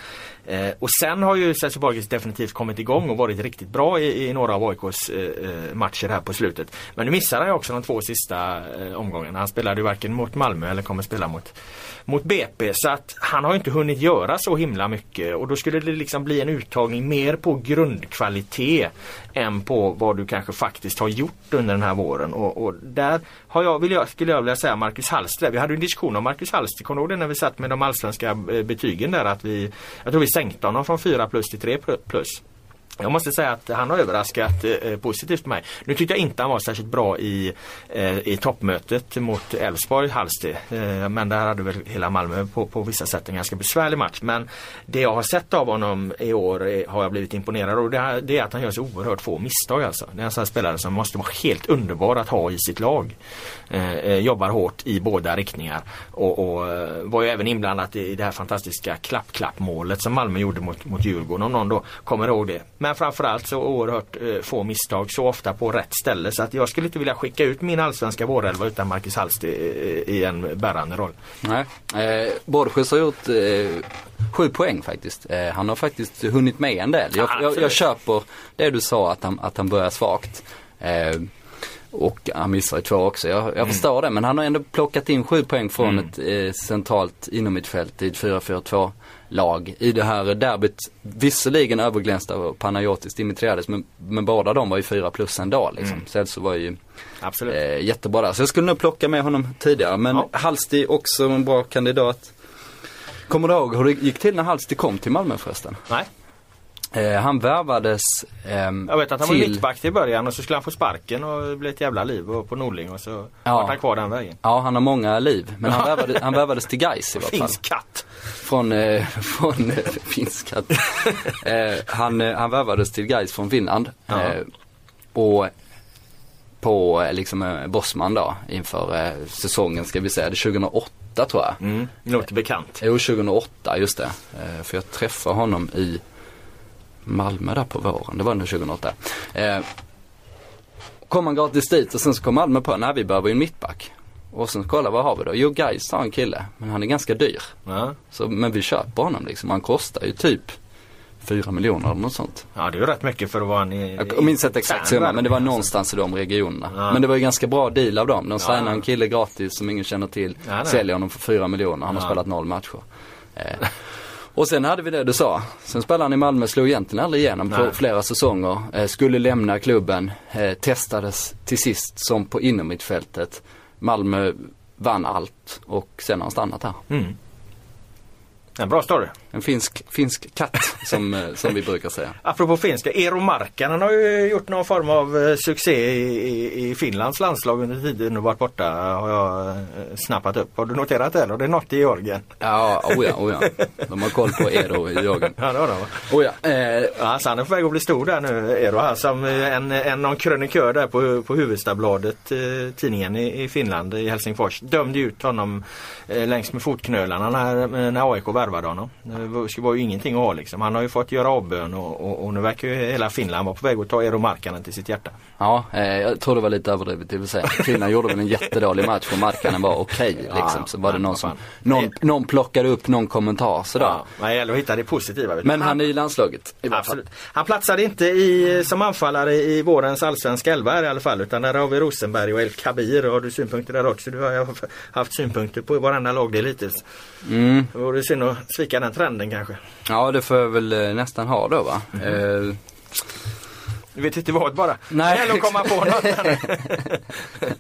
eh och sen har ju Celso Borges definitivt kommit igång och varit riktigt bra i, i några av AIKs eh, eh, matcher här på slutet. Men nu missar han ju också de två sista eh, omgångarna. Han spelade ju varken mot Malmö eller kommer spela mot mot BP. Så att han har inte hunnit göra så himla mycket och då skulle det liksom bli en uttagning mer på grundkvalitet än på vad du kanske faktiskt har gjort under den här våren. Och, och där har jag, vill jag, skulle jag vilja säga Marcus Hallster. Vi hade en diskussion om Marcus Hallster, kommer du ihåg det när vi satt med de allsvenska eh, betygen där att vi, jag tror vi sänkte honom från 4 plus till 3 plus. Jag måste säga att han har överraskat eh, positivt mig. Nu tyckte jag inte han var särskilt bra i, eh, i toppmötet mot Elfsborg, Halsti. Eh, men där hade väl hela Malmö på, på vissa sätt en ganska besvärlig match. Men det jag har sett av honom i år är, har jag blivit imponerad av. Det, det, är att han gör så oerhört få misstag alltså. Det är en sån spelare som måste vara helt underbar att ha i sitt lag. Eh, eh jobbar hårt i båda riktningar. Och, och eh, var ju även inblandad i det här fantastiska klapp-klapp-målet som Malmö gjorde mot, mot Djurgården. Om någon då kommer ihåg det. Men framförallt så oerhört eh, få misstag så ofta på rätt ställe. Så att jag skulle inte vilja skicka ut min allsvenska vårelva utan Marcus Hallst i, i en bärande roll. Nej, eh, Borges har gjort eh, sju poäng faktiskt. Eh, han har faktiskt hunnit med en del. Jag, jag, jag köper det du sa att han, att han börjar svagt. Eh, och han missar två också. Jag, jag mm. förstår det men han har ändå plockat in sju poäng från mm. ett eh, centralt inomhittfält i ett 4-4-2 lag i det här derbyt. Visserligen överglänsta av Panayotis Dimitriades men, men båda de var ju fyra plus ändå liksom. Mm. Celso var ju. Eh, jättebra där. Så jag skulle nog plocka med honom tidigare. Men ja. Halsti också en bra kandidat. Kommer du ihåg hur det gick till när Halsti kom till Malmö förresten? Nej. Eh, han värvades ehm, Jag vet att han till... var mittback till början och så skulle han få sparken och det blev ett jävla liv på Norling och så ja. var han kvar den vägen. Ja han har många liv men han, värvade, han värvades till Gais i vart fall. Finsk katt. Från, eh, från eh, finsk katt. eh, han, eh, han värvades till Gais från Finland. Ja. Eh, och på eh, liksom eh, Bosman då inför eh, säsongen ska vi säga, det 2008 tror jag. Mm, låter bekant. Jo 2008 just det. Eh, för jag träffade honom i Malmö där på våren, det var under 2008. Eh, kom man gratis dit och sen så kom Malmö på, nej vi behöver ju en mittback. Och sen kolla vad har vi då? Jo Gais har en kille, men han är ganska dyr. Ja. Så, men vi köper honom liksom, han kostar ju typ 4 miljoner eller något sånt. Ja det är ju rätt mycket för att vara en i, Jag minns inte exakt summa men det var någonstans i de regionerna. Ja. Men det var ju ganska bra deal av dem. De signade ja. en kille gratis som ingen känner till. Ja, säljer honom för 4 miljoner. Han har spelat noll matcher. Eh, och sen hade vi det du sa. Sen spelade han i Malmö, slog egentligen aldrig igenom Nej. på flera säsonger. Eh, skulle lämna klubben, eh, testades till sist som på innermittfältet. Malmö vann allt och sen har han stannat här. Mm. En bra story. En finsk, finsk katt som, eh, som vi brukar säga. Apropå finska, Eero Markkanen har ju gjort någon form av eh, succé i, i Finlands landslag under tiden och varit borta har jag eh, snappat upp. Har du noterat det? Eller? Det är något i Georgien? Ja, oh ja, oh ja. De har koll på Eero i Georgien. Ja, det har de. Oh ja. Eh, alltså, han är på väg att bli stor där nu, Eero här. Som en, en någon krönikör där på, på Huvudstadsbladet, eh, tidningen i, i Finland, i Helsingfors, dömde ut honom eh, längs med fotknölarna när, när AIK värvade honom. Det var ju ingenting att ha liksom. Han har ju fått göra avbön och, och, och nu verkar ju hela Finland vara på väg att ta Eero Markkanen till sitt hjärta. Ja, eh, jag tror det var lite överdrivet det vill säga. Finland gjorde väl en jättedålig match och Markkanen var okej okay, liksom. Så var det någon som, någon, någon plockade upp någon kommentar sådär. Ja, det gäller att hitta det positiva. Men han är i landslaget i Absolut. Han platsade inte i, som anfallare i vårens allsvenska elva i alla fall utan där har vi Rosenberg och El Kabir. Har du synpunkter där också? Du har haft synpunkter på varenda lagdel hittills. Mm. Det vore synd att svika den trenden kanske. Ja det får jag väl eh, nästan ha då va. Mm. Eh, Du vet inte vad bara. Nej, att komma på något.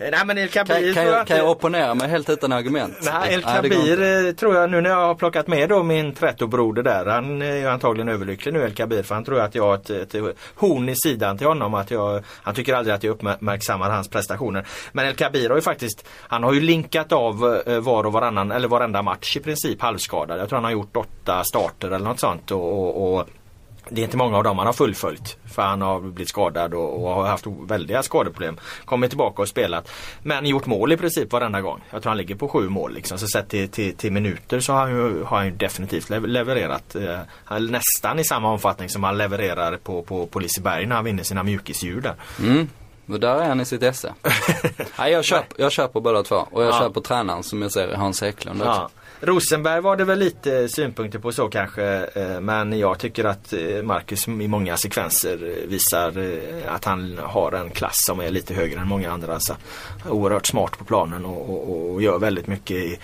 Nej men El Kan, Kabir kan, tror jag, kan jag opponera mig helt utan argument? Nej, El. Kabir eh, tror jag nu när jag har plockat med då min trätobroder där. Han är ju antagligen överlycklig nu El Kabir för han tror att jag har ett, ett horn i sidan till honom. Att jag, han tycker aldrig att jag uppmärksammar hans prestationer. Men El Kabir har ju faktiskt, han har ju linkat av eh, var och varannan, eller varenda match i princip halvskadad. Jag tror han har gjort åtta starter eller något sånt. och, och, och det är inte många av dem han har fullföljt. För han har blivit skadad och, och har haft väldiga skadeproblem. Kommit tillbaka och spelat. Men gjort mål i princip varenda gång. Jag tror han ligger på sju mål. Liksom. Så sett till, till, till minuter så har han ju, har han ju definitivt lev- levererat. Eh, nästan i samma omfattning som han levererar på, på, på Liseberg när han vinner sina mjukisdjur där. Mm. Och där är han i sitt esse. Nej, jag, köp, jag köper båda två. Och jag Ja. köper tränaren som jag ser i Hans Eklund också. Ja. Rosenberg var det väl lite synpunkter på så kanske. Eh, men jag tycker att eh, Marcus i många sekvenser eh, visar att han har en klass som är lite högre än många andra. Så oerhört smart på planen och, och, och gör väldigt mycket i,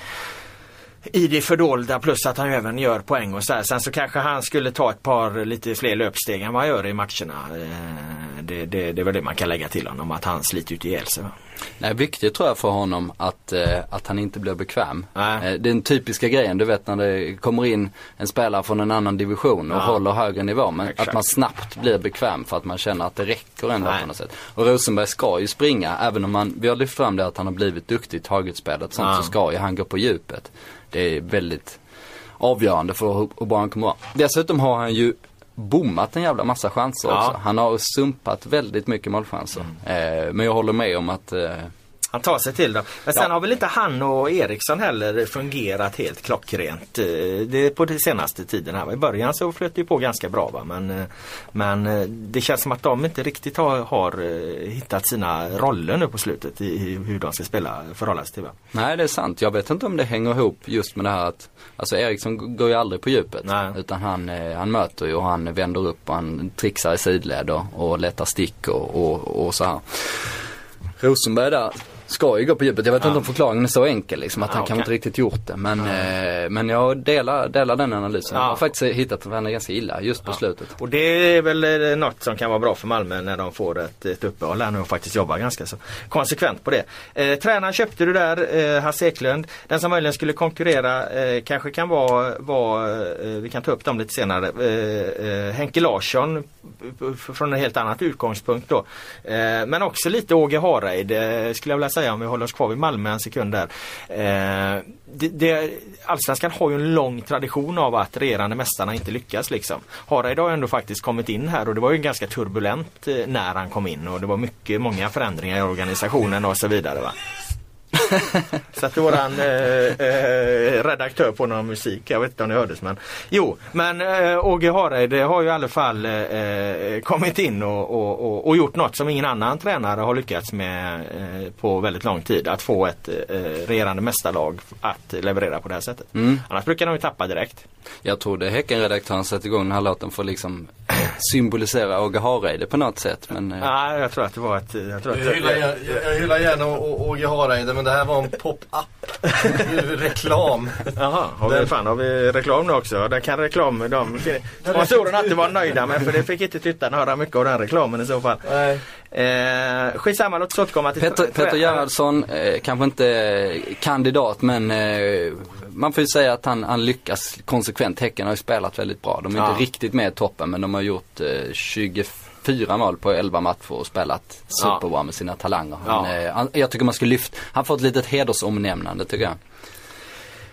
i det fördolda plus att han ju även gör poäng och så här. Sen så kanske han skulle ta ett par lite fler löpsteg än vad han gör i matcherna. Det, det, det är väl det man kan lägga till honom att han sliter ut ihjäl sig. Nej, viktigt tror jag för honom att, eh, att han inte blir bekväm. Nej. Eh, den typiska grejen, du vet när det kommer in en spelare från en annan division och Ja. håller högre nivå. Men Exakt. att man snabbt blir bekväm för att man känner att det räcker ändå Nej. på något sätt. Och Rosenberg ska ju springa, även om man, vi har lyft fram det att han har blivit duktig i tagetsspelet. Sånt Ja. så ska ju han gå på djupet. Det är väldigt avgörande för hur bra han kommer vara. Dessutom har han ju bommat en jävla massa chanser Ja. också. Han har sumpat väldigt mycket målchanser. Eh, men jag håller med om att eh, Han tar sig till dem. Men sen Ja. har väl inte han och Eriksson heller fungerat helt klockrent eh, det på den senaste tiden. Här. I början så flöt det på ganska bra va? Men, eh, men eh, det känns som att de inte riktigt har, har hittat sina roller nu på slutet i, i hur de ska spela förhållande till. Va? Nej det är sant. Jag vet inte om det hänger ihop just med det här att Alltså Eriksson går ju aldrig på djupet. Nej. Utan han, han möter ju och han vänder upp och han trixar i sidled och, och letar stick och, och, och så här. Rosenberg där ska ju gå på djupet. Jag vet inte om förklaringen är så enkel liksom att han kan okej. inte riktigt gjort det. Men, eh, men jag delar, delar den analysen. Ja. Jag har faktiskt hittat varandra ganska illa just på slutet. Och det är väl eh, något som kan vara bra för Malmö när de får ett, ett uppehåll här nu och faktiskt jobbar ganska så konsekvent på det. Eh, tränaren köpte du där, eh, Hasse Eklund. Den som möjligen skulle konkurrera eh, kanske kan vara, vara eh, vi kan ta upp dem lite senare, eh, eh, Henke Larsson från en helt annat utgångspunkt då. Eh, men också lite Åge Hareid eh, skulle jag vilja säga om vi håller oss kvar vid Malmö en sekund där. Eh, det, det, Allsvenskan har ju en lång tradition av att regerande mästarna inte lyckas liksom. Hareid har ju ändå faktiskt kommit in här och det var ju ganska turbulent eh, när han kom in och det var mycket, många förändringar i organisationen och så vidare. Va? Så att våran eh, eh, redaktör på någon musik, jag vet inte om det hördes men Jo, men eh, Åge Hareid har ju i alla fall eh, kommit in och, och, och, och gjort något som ingen annan tränare har lyckats med eh, på väldigt lång tid. Att få ett eh, regerande mästarlag att leverera på det här sättet. Mm. Annars brukar de ju tappa direkt. Jag tror det Häcken-redaktören satte igång den här låten för att liksom eh, symbolisera Åge Hareide på något sätt. Men eh, Ja, jag tror att det var ett... Jag tror att Jag hyllar, gärna- jag, jag hyllar gärna Åge Hareide men det här var en pop-up. Reklam. Jaha, har vi, Den- fan, har vi reklam nu också? Den kan reklam, de sponsorerna inte vara nöjda med för det fick inte tittarna höra mycket av den reklamen i så fall. Nej. Eh, skitsamma, låt oss återkomma till... Peter, Peter Gerhardsson, eh, kanske inte eh, kandidat men eh, man får ju säga att han, han lyckas konsekvent. Häcken har ju spelat väldigt bra. De är Ja. inte riktigt med i toppen men de har gjort eh, 24 mål på 11 matcher och spelat superbra med sina talanger. Ja. Men, eh, han, jag tycker man ska lyfta, han får ett litet hedersomnämnande tycker jag.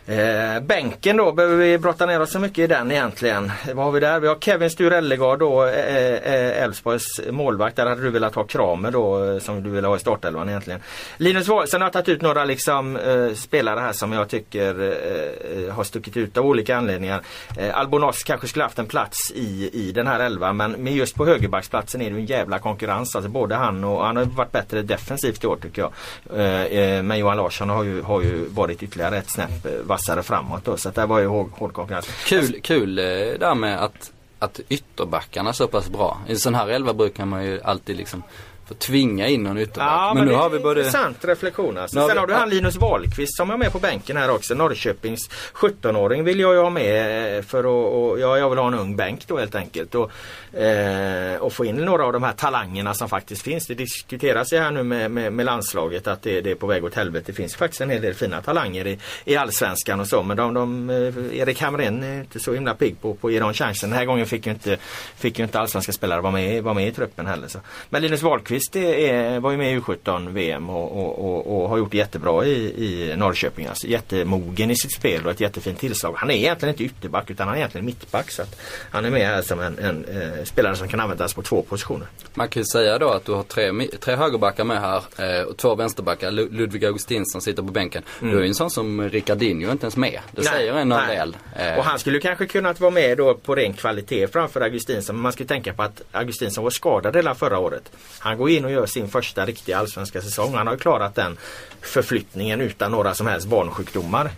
Eh, bänken då, behöver vi brotta ner oss så mycket i den egentligen? Vad har vi där? Vi har Kevin Sturellegard då, eh, eh, eh, Elfsborgs målvakt. Där hade du velat ha Kramer då, eh, som du ville ha i startelvan egentligen. Linus Wahlsen har tagit ut några liksom eh, spelare här som jag tycker eh, eh har stuckit ut av olika anledningar. Eh, Albonos kanske skulle haft en plats i, i den här elvan men med just på högerbacksplatsen är det ju en jävla konkurrens. Alltså både han och han har varit bättre defensivt i år tycker jag. Eh, eh, men Johan Larsson har ju, har ju varit ytterligare ett snäpp eh, vassare framåt då. Så att det var ju hård, hård konkurrens. Kul, kul eh, där med att, att ytterbackarna är så pass bra. I en sån här elva brukar man ju alltid liksom för tvinga in någon ytterback. Ja, men, men, nu har vi både... intressant reflektion alltså. Har Sen vi- har du han Linus Wahlqvist som är med på bänken här också. Norrköpings 17-åring vill jag ju ha med eh, för att, ja, jag vill ha en ung bänk då helt enkelt. Och, eh, och få in några av de här talangerna som faktiskt finns. Det diskuteras ju här nu med, med, med landslaget att det, det är på väg åt helvete. Det finns faktiskt en hel del fina talanger i, i allsvenskan och så. Men de, de, eh, Erik Hamrén är inte så himla pigg på, på att ge dem chansen. Den här gången fick ju inte, fick ju inte allsvenska spelare vara med, vara med i truppen heller. Så. Men Linus Wahlqvist är, är, var ju med i U17 VM och, och, och, och har gjort jättebra i, i Norrköping. Alltså, jättemogen i sitt spel och ett jättefint tillslag. Han är egentligen inte ytterback utan han är egentligen mittback. Så han är med här som en, en eh, spelare som kan användas på två positioner. Man kan ju säga då att du har tre, tre högerbackar med här eh, och två vänsterbackar. Lu- Ludvig Augustinsson sitter på bänken. Du är ju en sån som Ricardinho inte ens med. Det säger en Mm. nej. del. Eh, Och han skulle ju kanske kunnat vara med då på ren kvalitet framför Augustinsson. Men man ska ju tänka på att Augustinsson var skadad hela förra året. Han går in och gör sin första riktiga allsvenska säsong. Han har klarat den förflyttningen utan några som helst barnsjukdomar.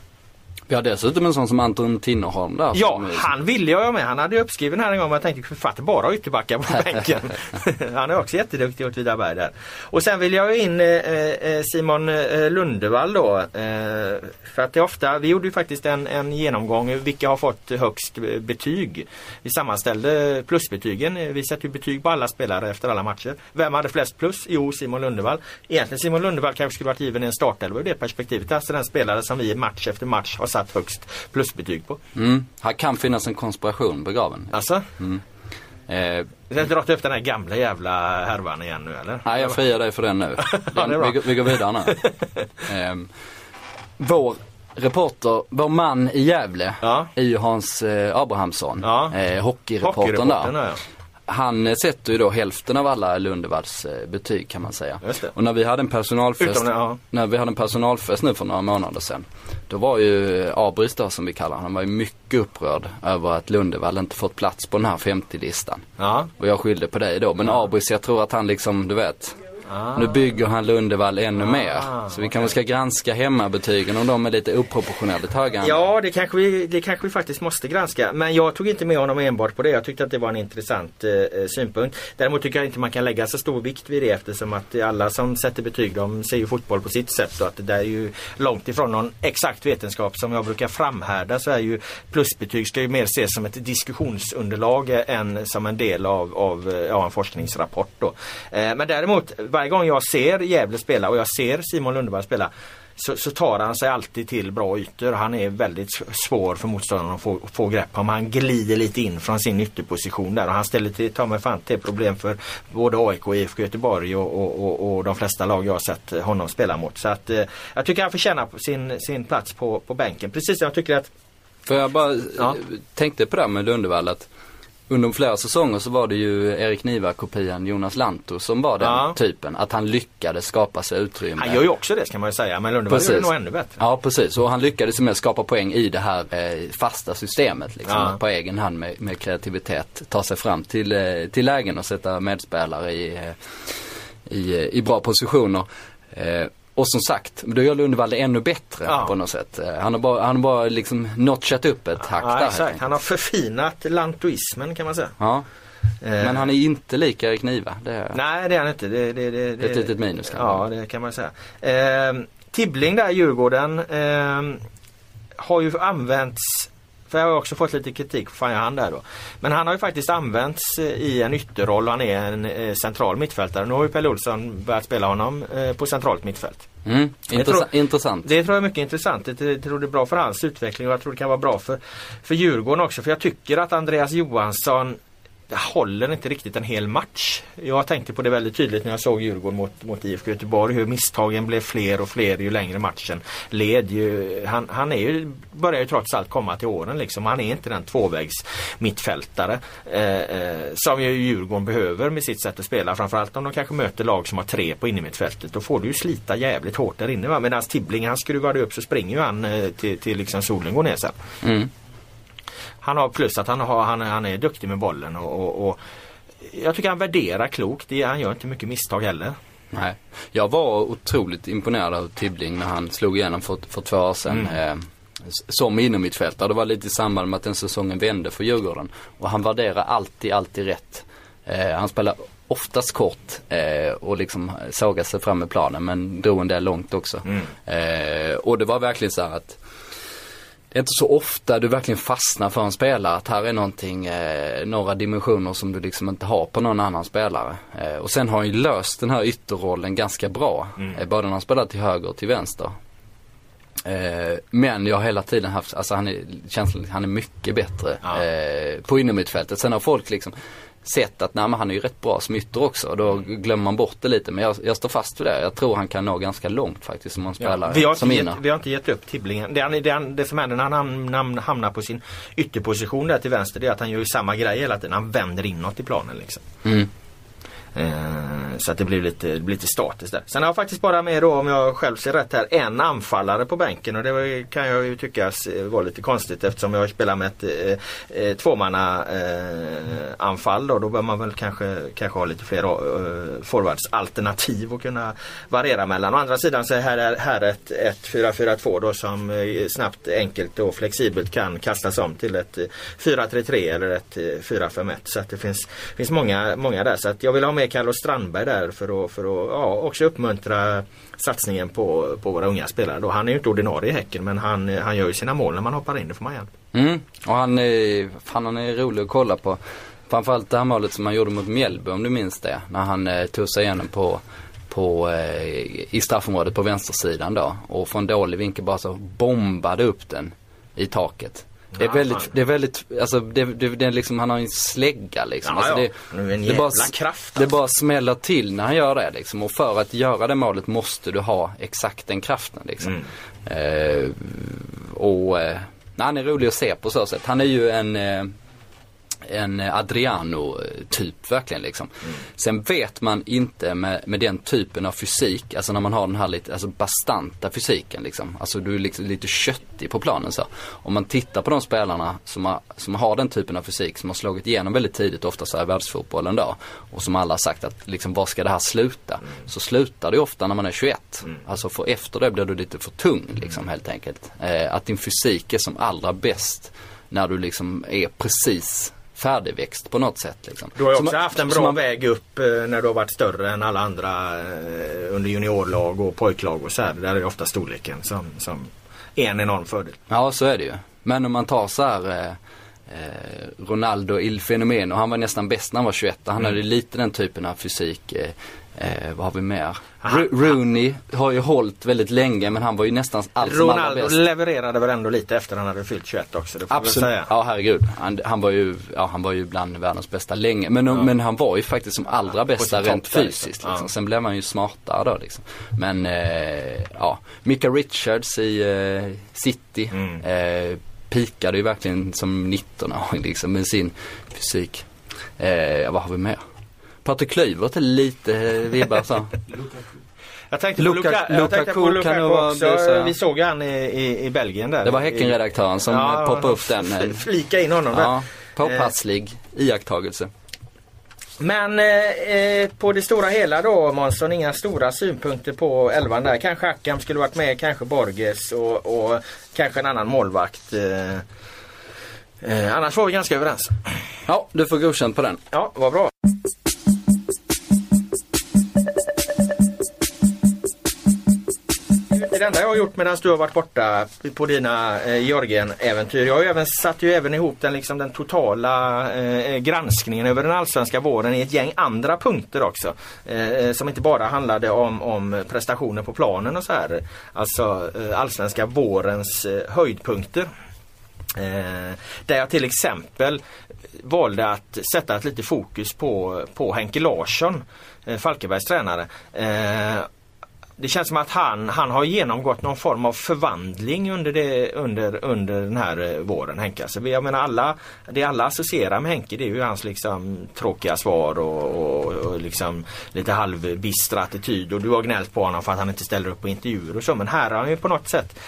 Vi har dessutom en sån som Anton Tinnerholm där. Ja, som, han ville jag med. Han hade ju uppskriven här en gång men jag tänkte för att bara ytterbackar på bänken. han är också jätteduktig åt Vidaberg där. Och sen vill jag in eh, eh, Simon eh, Lundevall då. Eh, för att det är ofta, vi gjorde ju faktiskt en, en genomgång vilka har fått högst eh, betyg. Vi sammanställde plusbetygen. Vi sätter ju betyg på alla spelare efter alla matcher. Vem hade flest plus? Jo, Simon Lundevall. Egentligen Simon Lundevall kanske skulle varit given i en startelva ur det perspektivet. Alltså den spelare som vi match efter match har satt högst plusbetyg på. mm, här kan finnas en konspiration begraven. Alltså? Eh, Jag har dragit upp den här gamla jävla härvan igen nu eller? nej, jag friar dig för den nu. Den, vi, går- vi går vidare nu. eh, vår reporter, vår man i Gävle Ja. är ju Hans eh, Abrahamsson. Ja. Eh, hockeyreportern Hockeyreportern, där. ja. Han eh, sätter ju då hälften av alla Lundevalls eh, betyg kan man säga. Och när vi hade en personalfest, Utom ja. när vi hade en personalfest nu för några månader sedan. Då var ju eh, Abris då som vi kallar honom, han var ju mycket upprörd över att Lundevall inte fått plats på den här 50-listan. Ja. Och jag skyllde på dig då. Men Abris, jag tror att han liksom, du vet. Nu bygger han Lundevall ännu mer. Så vi kanske ska granska hemmabetygen om de är lite oproportionerligt höga. Ja, det kanske, vi, det kanske vi faktiskt måste granska. Men jag tog inte med honom enbart på det. Jag tyckte att det var en intressant eh, synpunkt. Däremot tycker jag inte man kan lägga så stor vikt vid det eftersom att alla som sätter betyg de ser ju fotboll på sitt sätt. Och att det där är ju långt ifrån någon exakt vetenskap som jag brukar framhärda så är ju plusbetyg ska ju mer ses som ett diskussionsunderlag eh, än som en del av, av eh, ja, en forskningsrapport. Då. Eh, men däremot varje gång jag ser Gävle spela och jag ser Simon Lundevall spela så, så tar han sig alltid till bra ytor. Han är väldigt svår för motståndaren att få, få grepp om. Han glider lite in från sin ytterposition där och han ställer till, ta mig fan till problem för både AIK och IFK Göteborg och, och, och, och de flesta lag jag har sett honom spela mot. Så att eh, jag tycker han förtjänar sin, sin plats på, på bänken. Precis som jag tycker att För jag bara Ja. eh, tänkte på det här med Lundevall att under flera säsonger så var det ju Erik Niva-kopian Jonas Lantto som var den Ja. typen. Att han lyckades skapa sig utrymme. han gör ju också det ska man ju säga. Men Lundevall gör det nog ännu bättre. Ja precis, och han lyckades med att skapa poäng i det här eh, fasta systemet liksom. Ja. På egen hand med, med kreativitet ta sig fram till, eh, till lägen och sätta medspelare i, eh, i, eh, i bra positioner. Och som sagt, då gör Lundevall det ännu bättre Ja. på något sätt. Eh, Han har bara, han har bara liksom notchat upp ett hack Ja, där. exakt. Han har förfinat lantoismen kan man säga. Ja, Eh, men han är inte lika Erik Niva. Det. Nej det är han inte. Det, det, det, det, Ett litet minus kanske. Ja det kan man säga. Eh, Tibbling där, Djurgården, eh, har ju använts för jag har också fått lite kritik fan jag han där då. Men han har ju faktiskt använts eh, i en ytterroll han är en eh, central mittfältare. Nu har ju Pelle Olsson börjat spela honom eh, på centralt mittfält. Mm, Jag intressa- tror- intressant. Det tror jag är mycket intressant. Det, det tror det är bra för hans utveckling och jag tror det kan vara bra för, för Djurgården också. För jag tycker att Andreas Johansson håller inte riktigt en hel match. Jag tänkte på det väldigt tydligt när jag såg Djurgården mot, mot IFK Göteborg. Hur misstagen blev fler och fler ju längre matchen led. Ju, han, han är ju, börjar ju trots allt komma till åren liksom. Han är inte den tvåvägs mittfältare eh, eh, som ju Djurgården behöver med sitt sätt att spela. Framförallt om de kanske möter lag som har tre på innermittfältet. Då får du ju slita jävligt hårt där inne. Va? Medan Tibbling han skruvar upp så springer ju han eh, till, till liksom solen går ner sen. Mm. Han har plus att han, har, han, är- han är duktig med bollen och, och, och jag tycker han värderar klokt. Det, han gör inte mycket misstag heller. Nej. Jag var otroligt imponerad av Tibbling när han slog igenom för, för två år sedan. Eh, s- som innermittfältare. Det var lite i samband med att den säsongen vände för Djurgården. Och han värderar alltid, alltid rätt. Eh, han spelar oftast kort eh, och liksom sågade sig fram med planen men drog en del långt också. Mm. Eh, och det var verkligen så här att det är inte så ofta du verkligen fastnar för en spelare. Att här är någonting, eh, några dimensioner som du liksom inte har på någon annan spelare. Eh, och sen har han ju löst den här ytterrollen ganska bra. Mm. Eh, både när han spelar till höger och till vänster. Eh, men jag har hela tiden haft, alltså han är, känslan, han är mycket bättre Ja. eh, på innermittfältet. Sen har folk liksom sett att nej, men han är ju rätt bra som ytter också. Då glömmer man bort det lite. Men jag, jag står fast vid det. Jag tror han kan nå ganska långt faktiskt som han spelar vi, har som inner. vi har inte gett upp Tibblingen. Det, han- det, han- det som händer när han ham- hamnar på sin ytterposition där till vänster det är att han gör ju samma grej hela tiden. Han vänder inåt i planen liksom. Mm. Eh, så att det blir lite, det blir lite statiskt där. Sen har jag faktiskt bara med då om jag själv ser rätt här en anfallare på bänken och det kan jag ju tycka var lite konstigt eftersom jag spelar med ett eh, eh, tvåmanna eh, anfall då. Då bör man väl kanske, kanske ha lite fler eh, forwardsalternativ och kunna variera mellan. Å andra sidan så är här, här ett, ett 4-4-2 då som eh, snabbt, enkelt och flexibelt kan kastas om till ett eh, 4-3-3 eller ett 4-5-1. Så att det finns, finns många, många där. Så att jag vill ha med med Carlos Strandberg där för att, för att ja, också uppmuntra satsningen på, på våra unga spelare. Då. Han är ju inte ordinarie i Häcken men han, han gör ju sina mål när man hoppar in. Det får man igen. Mm. Och han är, fan han är rolig att kolla på. Framförallt det här målet som han gjorde mot Mjällby om du minns det. När han eh, tog sig igenom på, på, eh, i straffområdet på vänstersidan då. Och från dålig vinkel bara så bombade upp den i taket. Det är väldigt, det är väldigt, alltså det, det, det är liksom, han har en slägga liksom. Ja, alltså det, det jävla bara, kraft, Det alltså. bara smäller till när han gör det liksom. Och för att göra det målet måste du ha exakt den kraften liksom. Mm. Eh, och eh, nej, han är rolig att se på så sätt. Han är ju en eh, en Adriano-typ verkligen liksom. Sen vet man inte med, med den typen av fysik, alltså när man har den här lite, alltså bastanta fysiken liksom. Alltså du är liksom lite köttig på planen så. Om man tittar på de spelarna som har, som har den typen av fysik, som har slagit igenom väldigt tidigt, ofta så här i världsfotbollen då. Och som alla har sagt att liksom, var ska det här sluta? Så slutar det ju ofta när man är 21. Alltså för efter det blir du lite för tung liksom helt enkelt. Eh, att din fysik är som allra bäst när du liksom är precis färdigväxt på något sätt. Liksom. Du har ju Så också man- haft en bra man- väg upp eh, när du har varit större än alla andra eh, under juniorlag och pojklag och så här. Där är ju ofta storleken som, som är en enorm fördel. Ja, så är det ju. Men om man tar så här eh, Ronaldo Il Fenomeno, han var nästan bäst när han var 21. Han Mm. hade lite den typen av fysik. Eh, vad har vi mer? Ro- Rooney har ju hållit väldigt länge men han var ju nästan allt som allra Ronaldo bäst. levererade väl ändå lite efter han hade fyllt 21 också. Det får Absolut. säga. Ja herregud. Han, han, var ju, ja, han var ju bland världens bästa länge. Men, men han var ju faktiskt som allra bästa sin topp rent där, fysiskt. liksom. Liksom. Ja. Sen blev han ju smartare då liksom. Men eh, ja, Mika Richards i eh, City. Mm. Eh, pikade ju verkligen som 19-åring liksom med sin fysik. Eh, vad har vi mer? Patrik Klyvert är lite eh, vibbar så. Jag tänkte Luka- Luka, jag tänkte på Lukaku kan vara- också. ja. Vi såg han i, i, i Belgien där. Det var Häckenredaktören som Ja, eh, poppade upp den. eh, Flika in honom där. Ja, påpasslig iakttagelse. Men eh, eh, på det stora hela då Månsson, inga stora synpunkter på elvan där. Kanske Akam skulle varit med, kanske Borges och, och kanske en annan målvakt. Eh, eh, annars var vi ganska överens. Ja, du får godkänt på den. Ja, vad bra. Det enda jag har gjort medan du har varit borta på dina eh, Jörgen-äventyr. Jag har ju även, satt ju även ihop den, liksom, den totala eh, granskningen över den allsvenska våren i ett gäng andra punkter också. Eh, eh, som inte bara handlade om, om prestationer på planen och så här. Alltså eh, allsvenska vårens eh, höjdpunkter. Eh, där jag till exempel valde att sätta ett lite fokus på, på Henke Larsson, eh, Falkenbergs tränare. Eh, det känns som att han, han har genomgått någon form av förvandling under, det, under, under den här eh, våren Henke. Alltså, jag menar alla, det alla associerar med Henke det är ju hans liksom tråkiga svar och, och, och liksom lite halvbistra attityd och du har gnällt på honom för att han inte ställer upp på intervjuer och så men här har han ju på något sätt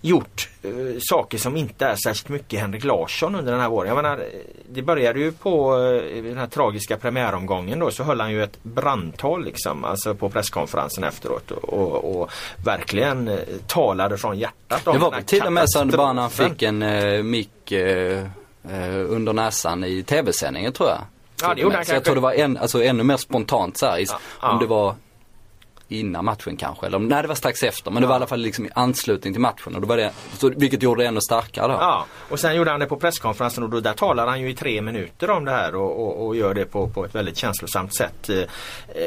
gjort eh, saker som inte är särskilt mycket Henrik Larsson under den här våren. Jag menar, det började ju på eh, den här tragiska premiäromgången då så höll han ju ett brandtal liksom, alltså på presskonferensen efteråt och, och, och verkligen eh, talade från hjärtat Det var till och med så bara när han fick en eh, mick eh, eh, under näsan i tv-sändningen tror jag. Ja, det gjorde han så jag tror det var en, alltså, ännu mer spontant så här, Ja, om ja. det var innan matchen kanske, eller nej det var strax efter, men det var i alla fall liksom i anslutning till matchen och då var det, så, vilket gjorde det ännu starkare då. Ja, och sen gjorde han det på presskonferensen och då, där talar han ju i tre minuter om det här och, och, och gör det på, på ett väldigt känslosamt sätt. Eh, eh,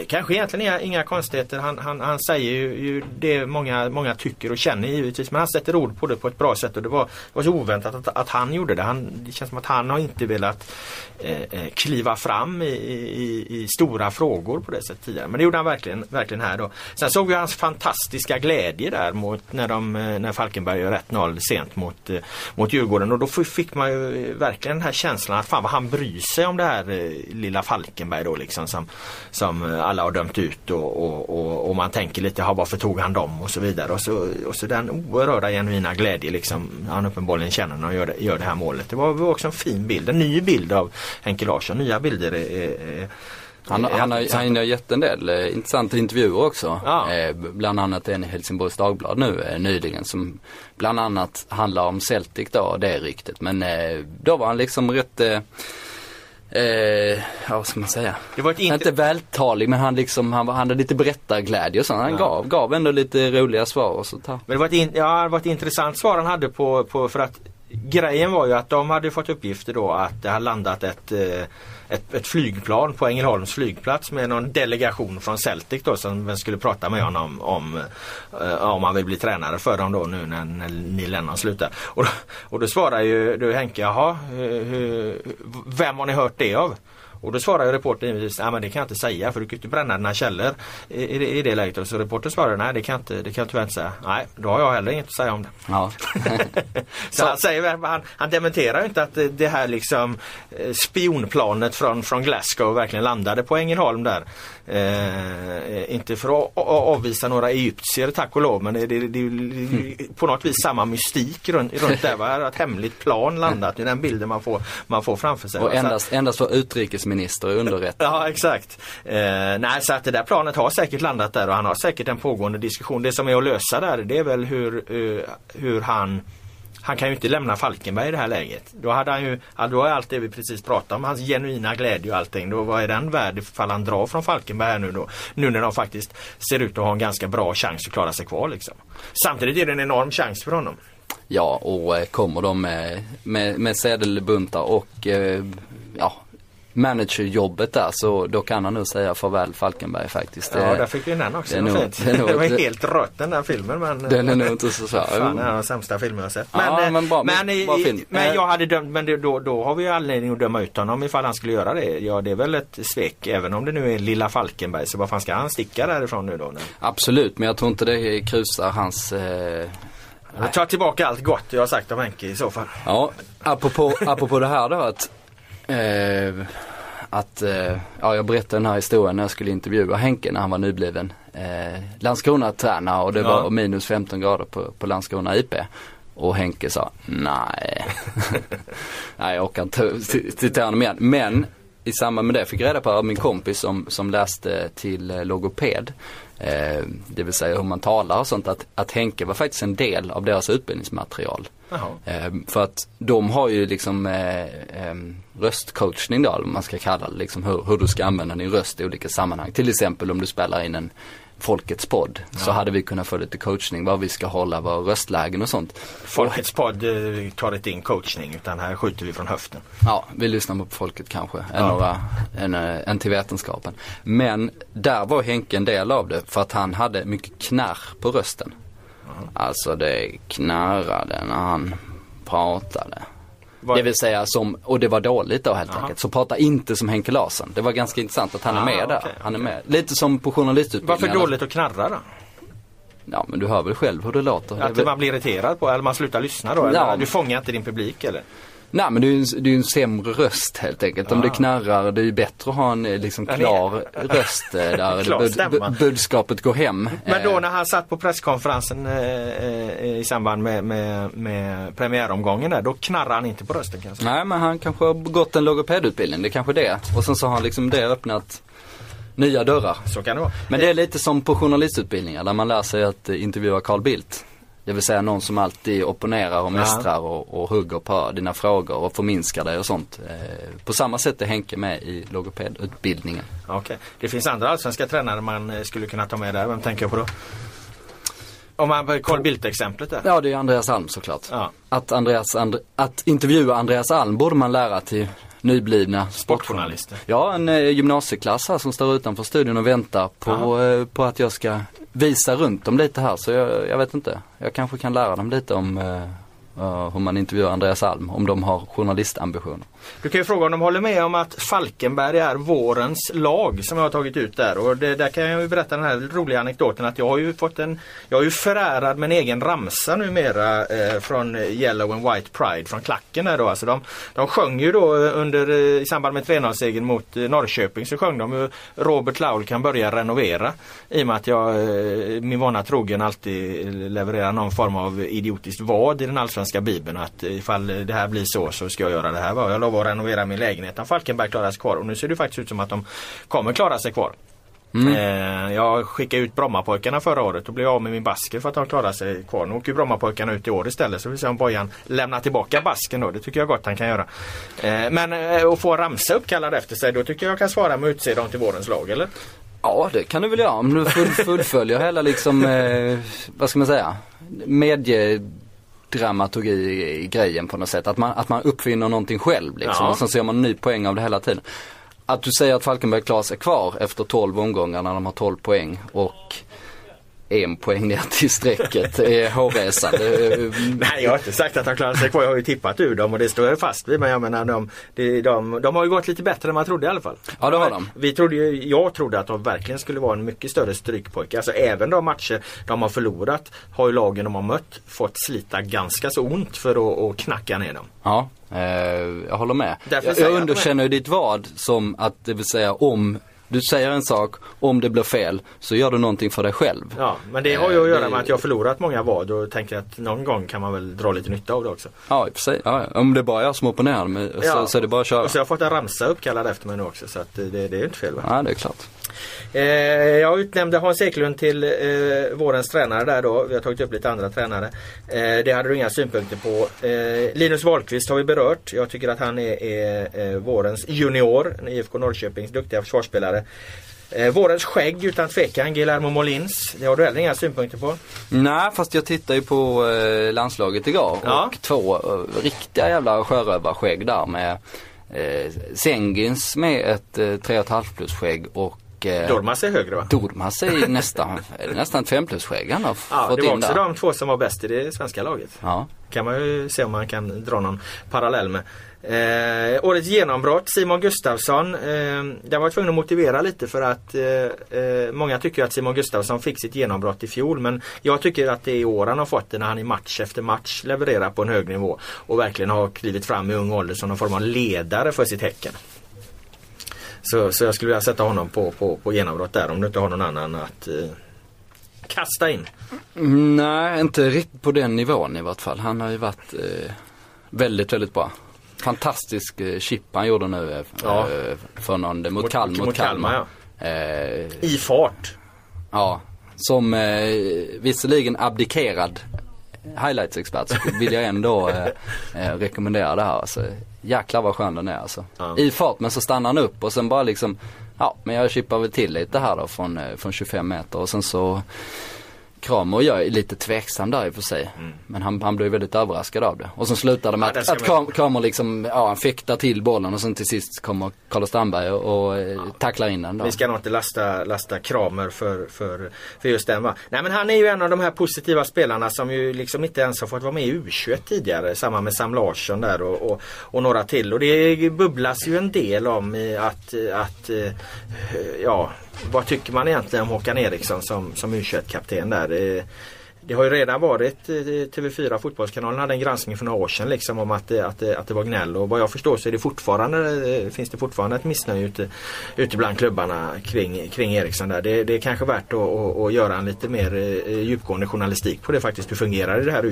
kanske egentligen inga, inga konstigheter. Han, han, han säger ju, ju det många, många tycker och känner givetvis men han sätter ord på det på ett bra sätt och det var, det var så oväntat att, att han gjorde det. Han, det känns som att han har inte velat eh, eh, kliva fram i, i, i stora frågor på det sättet tidigare. Men det gjorde han verkligen, verkligen här då. Sen såg vi hans fantastiska glädje där mot när, de, eh, när Falkenberg gör 1-0 sent mot, eh, mot Djurgården och då fick man ju eh, verkligen den här känslan att fan vad han bryr sig om det här lilla Falkenberg då liksom som, som alla har dömt ut och, och, och, och man tänker lite, "Ja, varför tog han dem och så vidare och så, och så den oerhörda genuina glädje liksom han uppenbarligen känner när han gör det, gör det här målet. Det var var också en fin bild, en ny bild av Henke Larsson. Nya bilder är, är, han, är han, har, han har gett en del eh, intressanta intervjuer också. Ja. Eh, bland annat en i Helsingborgs Dagblad nu eh, nyligen som bland annat handlar om Celtic då, det ryktet. Men eh, då var han liksom rätt, eh, eh, ja vad ska man säga? Det var ett int- Inte vältalig men han liksom, han, han hade lite berättarglädje och så. Han Ja. gav, gav ändå lite roliga svar och sånt här. Men det var, ett in, ja, det var ett intressant svar han hade på, på för att grejen var ju att de hade fått uppgifter då att det har landat ett, eh, ett, ett flygplan på Ängelholms flygplats med någon delegation från Celtic då som skulle prata med honom om eh, om han vill bli tränare för dem då nu när, när Neil Lennon slutar. Och, då- och då svarar ju du Henke, jaha, hur, hur, vem har ni hört det av? Och då svarar ju reportern givetvis, nej men det kan jag inte säga för du kan inte bränna dina källor i, i, det- i det läget. Så reportern svarar, nej det kan jag inte, det kan jag tyvärr inte säga. Nej, då har jag heller inget att säga om det. Ja. Så han säger, han, han dementerar inte att det, det här liksom eh, spionplanet från, från Glasgow verkligen landade på Ängelholm där. Eh, inte för att avvisa några egyptier tack och lov men det, det, det, det är på något vis samma mystik runt, runt där. Va? Ett hemligt plan landat. Det är den bilden man får, man får framför sig. Och att- endast, endast för utrikesminister underrättad. Ja exakt. Eh, nej så att det där planet har säkert landat där och han har säkert en pågående diskussion. Det som är att lösa där det är väl hur, eh, hur han han kan ju inte lämna Falkenberg i det här läget. Då hade han ju, då är allt det vi precis pratade om, hans genuina glädje och allting. Då vad är den värd ifall han drar från Falkenberg här nu då? Nu när de faktiskt ser ut att ha en ganska bra chans att klara sig kvar liksom. Samtidigt är det en enorm chans för honom. Ja, och eh, kommer de med, med, med sedelbuntar och eh, ja, managerjobbet där så då kan han nog säga farväl Falkenberg faktiskt. Ja, Det- där fick vi den också. det nog- fint. det är nog- Det var helt rött den där filmen men Den är nog inte så svår. Fan, det är de sämsta filmer jag sett. Ja, eh, men bra- men, i- i- men Eh. jag hade dömt, men då, då har vi ju anledning att döma ut honom ifall han skulle göra det. Ja det är väl ett svek även om det nu är lilla Falkenberg. Så vad fan ska han sticka därifrån nu då? Absolut, men jag tror inte det krusar hans eh, Jag tar tillbaka allt gott jag har sagt om Henke i så fall. Ja, apropå, apropå det här då att, eh, att eh, ja, jag berättade den här historien när jag skulle intervjua Henke när han var nybliven eh, Landskrona-tränare och det Ja. var minus 15 grader på, på Landskrona IP. Och Henke sa nej. nej jag orkar inte citera honom igen. Men i samband med det fick jag reda på av min kompis som, som läste till logoped. Eh, det vill säga hur man talar och sånt. Att, att Henke var faktiskt en del av deras utbildningsmaterial. Eh, för att de har ju liksom eh, eh, röstcoachning då, man ska kalla det, liksom hur, hur du ska använda din röst i olika sammanhang. Till exempel om du spelar in en Folkets podd så hade vi kunnat få lite coachning var vi ska hålla våra röstlägen och sånt. Folkets podd eh, tar inte in coachning utan här skjuter vi från höften. Ja, vi lyssnar på Folket kanske, än, Ja. några, än, eh, än till vetenskapen. Men där var Henke en del av det för att han hade mycket knarr på rösten. Alltså det knarrade när han pratade. Vad- Det vill säga som, och det var dåligt då helt Jaha. enkelt. Så prata inte som Henke Larsson. Det var ganska intressant att han är Ah, med där. okej, Han är okej. med. Lite som på journalistutbildningen. Varför dåligt att knarra då? Ja men du hör väl själv hur det låter. Det är Att väl- man blir irriterad på eller man slutar lyssna då? Eller Ja. du fångar inte din publik eller? Nej men det är ju en, det är en sämre röst helt enkelt. Om Ah. det knarrar, det är ju bättre att ha en eh, liksom Ja, klar röst eh, där Klar bud, budskapet går hem. Men då Eh, när han satt på presskonferensen eh, i samband med, med, med premiäromgången där, då knarrade han inte på rösten kanske? Nej men han kanske har gått en logopedutbildning, det är kanske det. Och sen så har han liksom det öppnat nya dörrar. Så kan det vara. Men det är lite som på journalistutbildningar där man lär sig att intervjua Carl Bildt. Det vill säga någon som alltid opponerar och mästrar och, och hugger på dina frågor och förminskar dig och sånt. Eh, på samma sätt är Henke med i logopedutbildningen. Okej. Det finns andra allsvenska tränare man eh, skulle kunna ta med där. Vem tänker jag på då? Om man Carl Bildt-exemplet där. Ja, det är Andreas Alm såklart. Ja. Att, Andreas, And, att intervjua Andreas Alm borde man lära till nyblivna Sportjournalister. Ja, en eh, gymnasieklass här som står utanför studion och väntar på, eh, på att jag ska visa runt dem lite här. Så jag, jag vet inte. Jag kanske kan lära dem lite om eh, eh hur man intervjuar Andreas Alm, om de har journalistambitioner. Du kan ju fråga om de håller med om att Falkenberg är vårens lag som jag har tagit ut där. Och det, där kan jag ju berätta den här roliga anekdoten att jag har ju fått en Jag är ju förärad med en egen ramsa numera eh, från Yellow and White Pride från klacken där då. Alltså de, de sjöng ju då eh, under, eh, i samband med 3-0-segern mot eh, Norrköping så sjöng de ju Robert Laul kan börja renovera. I och med att jag eh, min vana trogen alltid levererar någon form av idiotiskt vad i den allsvenska bibeln. Att ifall det här blir så så ska jag göra det här. Jag lovar att renovera min lägenhet om Falkenberg klarar sig kvar. Och nu ser det faktiskt ut som att de kommer klara sig kvar. Eh, jag skickade ut Brommapojkarna förra året och blev av med min basker för att de klarade sig kvar. Nu åker Brommapojkarna ut i år istället så vi får se om Bojan lämnar tillbaka basken då. Det tycker jag gott han kan göra. Eh, men eh, att få ramsa uppkallad efter sig då tycker jag jag kan svara med att utse dem till vårens lag eller? Ja, det kan du väl göra om du full, fullföljer hela liksom, eh, vad ska man säga, mediedramaturgi i, i grejen på något sätt. Att man, att man uppfinner någonting själv liksom Ja. och sen ser man en ny poäng av det hela tiden. Att du säger att Falkenberg klarar sig kvar efter 12 omgångar när de har 12 poäng och en poäng ner till strecket är hårresande. Nej jag har inte sagt att de klarar sig kvar. Jag har ju tippat ur dem och det står jag fast vid. Men jag menar de, de, de, de har ju gått lite bättre än man trodde i alla fall. Ja, det har de. Vi trodde ju, jag trodde att de verkligen skulle vara en mycket större strykpojke. Alltså även de matcher de har förlorat har ju lagen de har mött fått slita ganska så ont för att, att knacka ner dem. Ja, eh, jag håller med. Därför Jag, jag underkänner ju ditt vad som att det vill säga om du säger en sak, om det blir fel så gör du någonting för dig själv. Ja, men det har ju att Eh, göra det- med att jag har förlorat många vad och tänker att någon gång kan man väl dra lite nytta av det också. Ja, sig. Ja, om det är bara jag som opponerar mig så, Ja. så är det bara att köra. Och så har jag fått en ramsa uppkallad efter mig nu också så att det, det är ju inte fel va? Ja, det är klart. Eh, jag utnämnde Hans Eklund till eh, vårens tränare där då. Vi har tagit upp lite andra tränare. Eh, det hade du inga synpunkter på. Eh, Linus Wahlqvist har vi berört. Jag tycker att han är, är eh, vårens junior. IFK Norrköpings duktiga försvarsspelare. Eh, vårens skägg utan tvekan, Guillermo Molins. Det har du heller inga synpunkter på. Nej, fast jag tittade ju på eh, landslaget igår Ja. och två eh, riktiga jävla sjörövarskägg där med eh, Sengins med ett eh, 3,5 plus skägg och eh, Dormas är högre va? Dormas är nästan, nästan ett 5 plus skägg han har Ja, fått det var in också där. de två som var bäst i det svenska laget. Ja. kan man ju se om man kan dra någon parallell med. Eh, årets genombrott, Simon Gustafsson. Eh, jag var tvungen att motivera lite för att eh, eh, många tycker att Simon Gustafsson fick sitt genombrott i fjol men jag tycker att det är i år han har fått det när han i match efter match levererar på en hög nivå och verkligen har klivit fram i ung ålder som någon form av ledare för sitt Häcken. Så, så jag skulle vilja sätta honom på, på, på genombrott där om du inte har någon annan att eh, kasta in. Nej, inte riktigt på den nivån i vart fall. Han har ju varit eh, väldigt, väldigt bra. Fantastisk eh, chip han gjorde nu eh, Ja. eh, för någon, mot, Mot- Kalmar, mot, mot Kalmar, Kalmar. Eh, I fart. ja, som eh, visserligen abdikerad highlights-expert så vill jag ändå eh, eh, rekommendera det här. Alltså, jäklar vad skön den är alltså. Ja. I fart men så stannar han upp och sen bara liksom, ja men jag chippar väl till lite här då från, eh, från 25 meter och sen så Kramer jag är lite tveksam där i och för sig. Men han, han blev väldigt överraskad av det. Och sen slutar det med Mm. Ja, att, att Kram, Kramer liksom, ja han fäktar till bollen och sen till sist kommer Carlos Strandberg och, och eh, tacklar in den då. Vi ska nog inte lasta, lasta Kramer för, för, för just den va. Nej men han är ju en av de här positiva spelarna som ju liksom inte ens har fått vara med i U21 tidigare. Samma med Sam Larsson där och, och, och några till. Och det bubblas ju en del om att, att eh, ja, vad tycker man egentligen om Håkan Eriksson som, som U21-kapten där? Det har ju redan varit eh, TV4 Fotbollskanalen hade en granskning för några år sedan liksom om att, det- att, det- att det var gnäll och vad jag förstår så är det fortfarande, eh, finns det fortfarande ett missnöje ute, ute bland klubbarna kring, kring Eriksson där. Det, det är kanske värt att, att, att göra en lite mer eh, djupgående journalistik på det faktiskt. Hur fungerar det här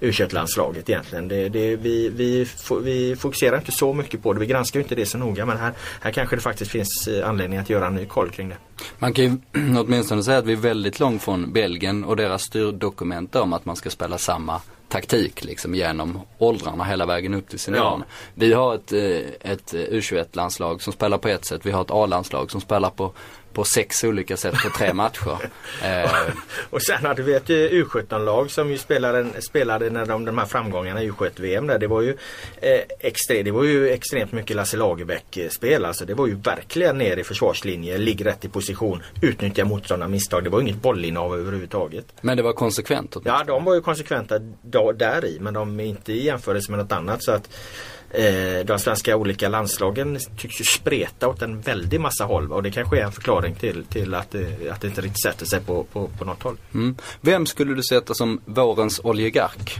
U21-landslaget egentligen? Det, det, vi, vi, vi fokuserar inte så mycket på det. Vi granskar inte det så noga men här, här kanske det faktiskt finns anledning att göra en ny koll kring det. Man kan ju åtminstone säga att vi är väldigt långt från Belgien och deras styrdokument om att man ska spela samma taktik liksom genom åldrarna hela vägen upp till seniorerna. Ja. Vi har ett, eh, ett U21-landslag som spelar på ett sätt, vi har ett A-landslag som spelar på, på sex olika sätt på tre matcher. Eh, Och sen hade vi ett eh, U17-lag som ju spelade, spelade när de, de här framgångarna i U21-VM där. Det var ju, eh, extre, det var ju extremt mycket Lasse Lagerbäck-spel. Alltså det var ju verkligen ner i försvarslinje, ligg rätt i position, utnyttja motståndarnas misstag. Det var inget bollinnehav överhuvudtaget. men det var konsekvent. Ja, de var ju konsekventa där i men de är inte i jämförelse med något annat. Så att eh, de svenska olika landslagen tycks ju spreta åt en väldig massa håll och det kanske är en förklaring till, till att, det, att det inte riktigt sätter sig på, på, på något håll. Mm. Vem skulle du sätta som vårens oligark?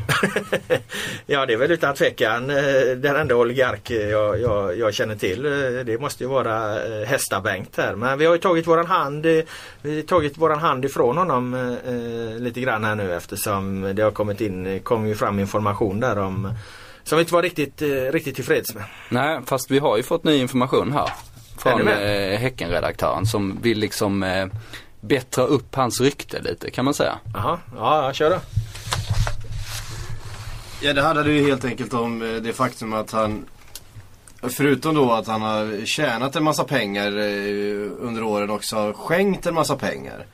ja, det är väl utan tvekan eh, den enda oligark jag, jag, jag känner till. Eh, Det måste ju vara eh, Hästa-Bengt här. Men vi har ju tagit våran hand, eh, vi tagit våran hand ifrån honom eh, eh, lite grann här nu eftersom det har kommit in, kom ju fram information där om som vi inte var riktigt, eh, riktigt tillfreds med. Nej, fast vi har ju fått ny information här. Är Från eh, Häckenredaktören som vill liksom eh, bättra upp hans rykte lite kan man säga. Jaha, ja, ja kör då. Ja det handlade ju helt enkelt om eh, det faktum att han Förutom då att han har tjänat en massa pengar eh, under åren också har skänkt en massa pengar.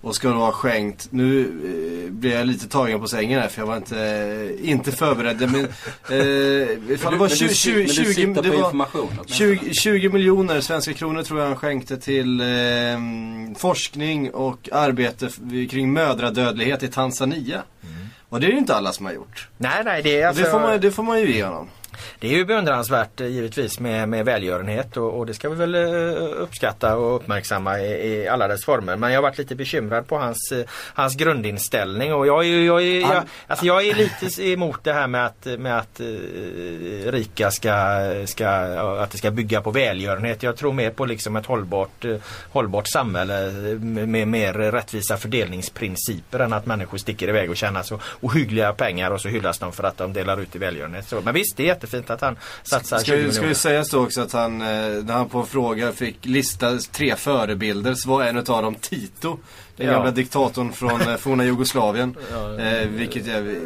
Och ska då ha skänkt, nu eh, blir jag lite tagen på sängen här för jag var inte, eh, inte förberedd. Men, eh, ifall det var 20, 20, 20, det var information. 20, 20 miljoner svenska kronor tror jag han skänkte till eh, forskning och arbete kring mödradödlighet i Tanzania. Och det är ju inte alla som har gjort. Nej, nej, det är, alltså, det, får man, det får man ju ge honom. Det är ju beundransvärt eh, givetvis med, med välgörenhet och, och det ska vi väl eh, uppskatta och uppmärksamma i, i alla dess former. Men jag har varit lite bekymrad på hans, eh, hans grundinställning och jag är, jag, är, jag, alltså jag är lite emot det här med att, med att rika ska, ska, att det ska bygga på välgörenhet. Jag tror mer på liksom ett hållbart, hållbart samhälle med, med mer rättvisa fördelningsprinciper än att människor sticker iväg och tjänar så ohyggliga pengar och så hyllas de för att de delar ut i välgörenhet. Så, men visst, det är jättefint att han satsar 20 Ska, ju- miljoner. ska ju sägas då också att han, eh, när han på en fråga fick lista tre förebilder så var en utav dem Tito. Den Ja. gamla diktatorn från eh, forna Jugoslavien. Eh, vilket jag,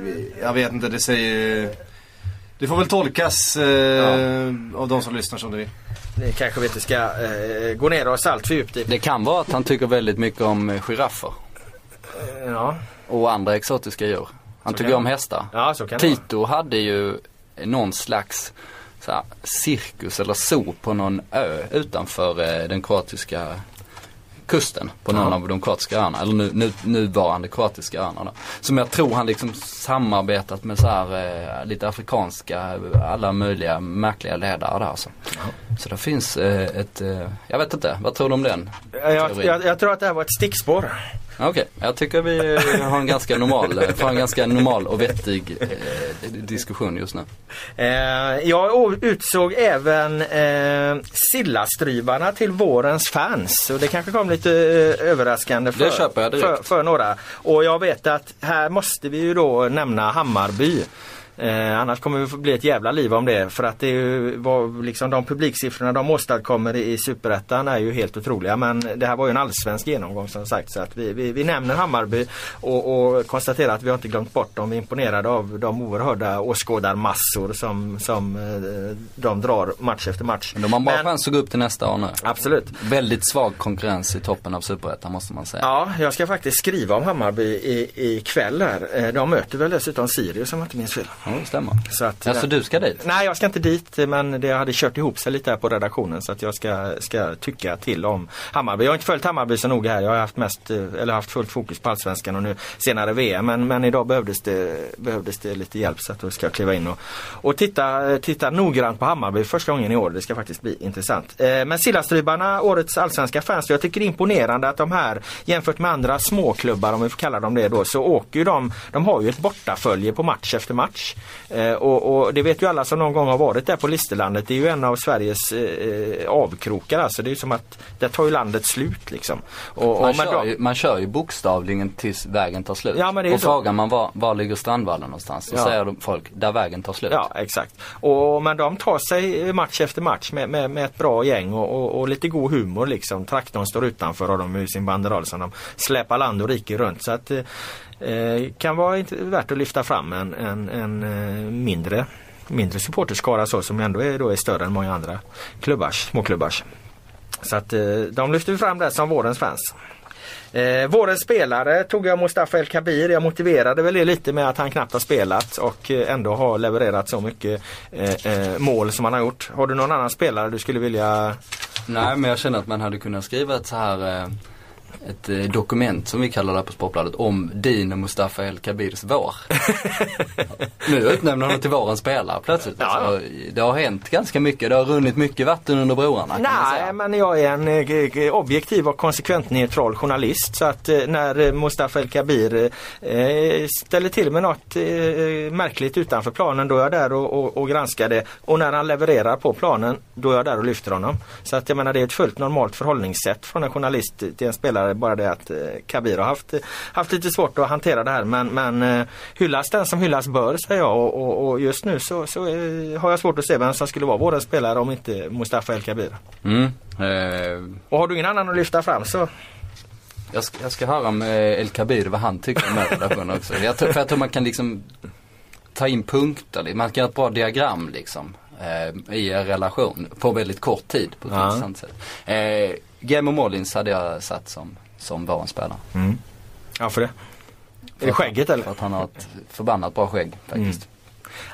jag vet inte, det säger Det får väl tolkas eh, av de som lyssnar som det vill. Det kanske vi inte ska eh, gå ner oss allt för djupt i. Det kan vara att han tycker väldigt mycket om eh, giraffer Ja, och andra exotiska djur. Han Så tycker om hästar. ja så kan. Tito hade ju någon slags så här, cirkus eller zoo på någon ö utanför eh, den kroatiska kusten på någon Ja. av de kroatiska öarna, eller nu, nu, nuvarande kroatiska öarna då. Som jag tror han liksom samarbetat med så här eh, lite afrikanska, alla möjliga märkliga ledare där alltså. Så det finns eh, ett, eh, jag vet inte, vad tror du om den? Jag, jag, jag tror att det här var ett stickspår. Okej, jag tycker vi har en ganska normal, får en ganska normal och vettig eh, diskussion just nu. Eh, jag utsåg även eh, Sillastryvarna till vårens fans. Och det kanske kom lite eh, överraskande för, för, för några. Och jag vet att här måste vi ju då nämna Hammarby. Eh, annars kommer det bli ett jävla liv om det för att det ju, var, liksom de publiksiffrorna de åstadkommer i, Superettan är ju helt otroliga men det här var ju en allsvensk genomgång som sagt så att vi, vi, vi nämner Hammarby och, och konstaterar att vi har inte glömt bort dem. Vi är imponerade av de oerhörda åskådarmassor som, som eh, de drar match efter match. Men de har bara Men- chans att gå upp till nästa år nu. Absolut. Väldigt svag konkurrens i toppen av Superettan måste man säga. Ja, jag ska faktiskt skriva om Hammarby i, i kväll här. Eh, De möter väl dessutom Sirius om jag inte minns fel. Ja, det stämmer. Så att, Alltså du ska dit? Nej, jag ska inte dit men det hade kört ihop sig lite här på redaktionen så att jag ska, ska tycka till om Hammarby. Jag har inte följt Hammarby så noga här. Jag har haft mest, eh, eller haft fullt fokus på Allsvenskan och nu senare VM. Men, men idag behövdes det, behövdes det lite hjälp så att jag ska kliva in och, och titta, titta noggrant på Hammarby första gången i år. Det ska faktiskt bli intressant. Eh, Men Sillastrybarna, årets allsvenska fans, jag tycker det är imponerande att de här jämfört med andra småklubbar om vi får kalla dem det då så åker ju de, de har ju ett bortafölje på match efter match. Eh, och, och det vet ju alla som någon gång har varit där på Listerlandet. Det är ju en av Sveriges eh, avkrokar alltså. Det är ju som att där tar ju landet slut liksom. Och, Man och kör, ju, man kör ju bokstavligen tills vägen tar slut. Ja, men det är ju och så. frågar man var, var ligger Strandvallen någonstans? Då Ja. säger de folk, där vägen tar slut. Ja exakt. Och, men de tar sig match efter match med, med, med ett bra gäng och, och, lite god humor liksom. Traktorn står utanför och de har sin banderoll som de släpar land och rike runt. Så att, eh, kan vara värt att lyfta fram en, en, en eh, mindre mindre supporterskara så som ändå är, då är större än många andra klubbars, småklubbars. Så att eh, de lyfter vi fram där som vårens fans. Eh, vårens spelare tog jag Mustafa El Kabir. Jag motiverade väl det lite med att han knappt har spelat och eh, ändå har levererat så mycket eh, eh, mål som han har gjort. Har du någon annan spelare du skulle vilja Nej men jag känner att man hade kunnat skriva ett så här eh, ett eh, dokument som vi kallar det på Sportbladet om din och Mustafa El Kabirs vår. nu utnämner honom till vårens spelare plötsligt. Ja. Alltså, det har hänt ganska mycket. Det har runnit mycket vatten under broarna Nej, men jag är en eh, objektiv och konsekvent neutral journalist. Så att när Mustafa El Kabir ställer till med något märkligt utanför planen då är jag där och, och, och granskar det. Och när han levererar på planen då är jag där och lyfter honom. Så att jag menar det är ett fullt normalt förhållningssätt från en journalist till en spelare. Bara det att eh, Kabir har haft, haft lite svårt att hantera det här. Men, men eh, hyllas den som hyllas bör säger jag. Och, och, och just nu så, så eh, har jag svårt att se vem som skulle vara vårens spelare om inte Mustafa El Kabir. Mm. Eh, Och har du ingen annan att lyfta fram så jag, ska, jag ska höra med El Kabir vad han tycker om relationen också. Jag tror, för jag tror man kan liksom ta in punkter. Man kan göra ett bra diagram liksom. Eh, I en relation på väldigt kort tid på ett Ja. intressant sätt. Eh, Gemo Mollins hade jag satt som, som vårens spelare. Ja för det. Är det skägget För eller? att han har ett förbannat bra skägg faktiskt.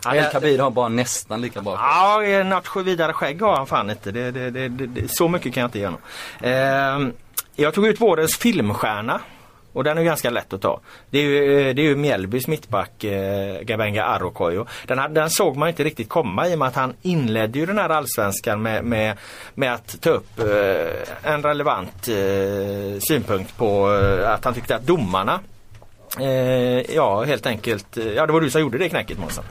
Ja, El Kabir har bara nästan lika bra skägg. Ja, något vidare skägg har han fan inte. Det, det, det, så mycket kan jag inte ge honom. Ehm, jag tog ut vårens filmstjärna. Och den är ganska lätt att ta. Det är ju, eh, det är ju Mjällbys mittback eh, Gabenga Arrokoyo. Den, den såg man inte riktigt komma i och med att han inledde ju den här allsvenskan med, med, med att ta upp eh, en relevant eh, synpunkt på eh, att han tyckte att domarna eh, ja helt enkelt, ja det var du som gjorde det knäcket Månsson.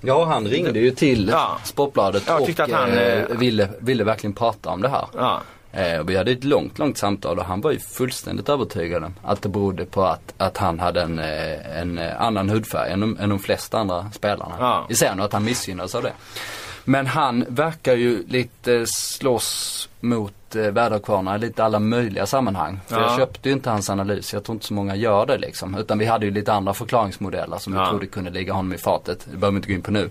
Ja, han ringde ju till Ja. Sportbladet Jag och tyckte att han, eh, ville, ville verkligen prata om det här. Ja. Eh, vi hade ett långt, långt samtal och han var ju fullständigt övertygad om att det berodde på att, att han hade en, eh, en eh, annan hudfärg än de, än de flesta andra spelarna Ja. i serien och att han missgynnades av det. Men han verkar ju lite slåss mot eh, väderkvarnar lite alla möjliga sammanhang. För Ja. jag köpte ju inte hans analys, jag tror inte så många gör det liksom. Utan vi hade ju lite andra förklaringsmodeller som vi Ja. trodde kunde ligga honom i fatet. Det behöver vi inte gå in på nu.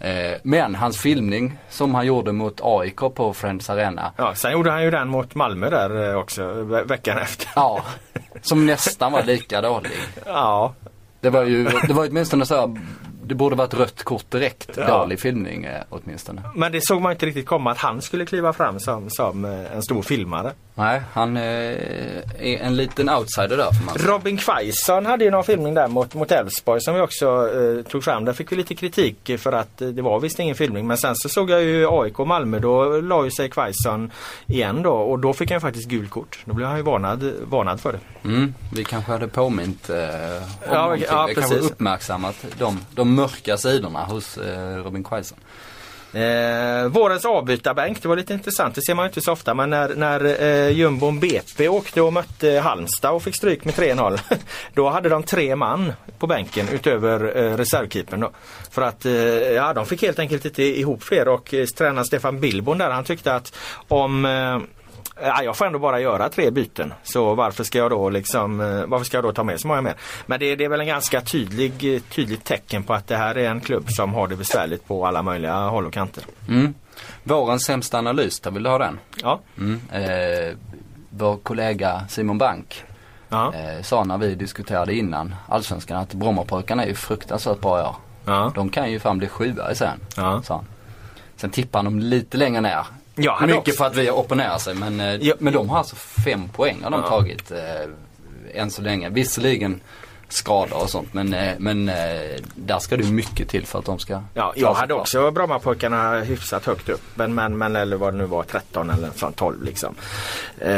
Eh, men hans filmning som han gjorde mot AIK på Friends Arena. Ja, sen gjorde han ju den mot Malmö där eh, också ve- veckan efter. Ja, som nästan var lika dålig. Ja, Det var ju, det var åtminstone så här, det borde varit rött kort direkt. Ja. Dålig filmning eh, åtminstone. men det såg man inte riktigt komma att han skulle kliva fram som, som en stor filmare. Nej, han eh, är en liten outsider där får man säga. Robin Quaison hade ju någon filmning där mot, mot Elfsborg som vi också eh, tog fram. Där fick vi lite kritik för att eh, det var visst ingen filmning. Men sen så såg jag ju AIK och Malmö. Då la ju sig Quaison igen då och då fick han faktiskt gult kort. Då blev han ju varnad, varnad för det. Mm, vi kanske hade påmint eh, om Ja, någonting. ja, vi kanske precis. uppmärksammat de, de mörka sidorna hos eh, Robin Quaison. Eh, vårens avbytarbänk, det var lite intressant. Det ser man ju inte så ofta. Men när, när eh, jumbon BP åkte och mötte Halmstad och fick stryk med 3-0. Då hade de tre man på bänken utöver eh, reservkeepern då. För att eh, ja, de fick helt enkelt inte ihop fler och eh, tränaren Stefan Billborn där han tyckte att om eh, Ja, jag får ändå bara göra tre byten. Så varför ska jag då liksom, eh, varför ska jag då ta med så många mer? Men det, det är väl en ganska tydlig, eh, tydligt tecken på att det här är en klubb som har det besvärligt på alla möjliga håll och kanter. Mm. Vårens sämsta analys, där vill du ha den? Ja. Mm. Eh, vår kollega Simon Bank Ja. eh, sa när vi diskuterade innan Allsvenskan att Brommapojkarna är ju fruktansvärt bra i år. Ja. De kan ju fan bli sjua sen, Ja. sa han. Sen tippar dem lite längre ner. Hade Mycket också- för att vi opponerar sig men, eh, Ja. men de har alltså fem poäng har de Ja. tagit eh, än så länge. Visserligen skador och sånt men, eh, men eh, där ska det mycket till för att de ska Ja, jag hade kvar. också Brommapojkarna hyfsat högt upp. Men, men, men eller vad det nu var 13 eller sånt 12 liksom. Eh,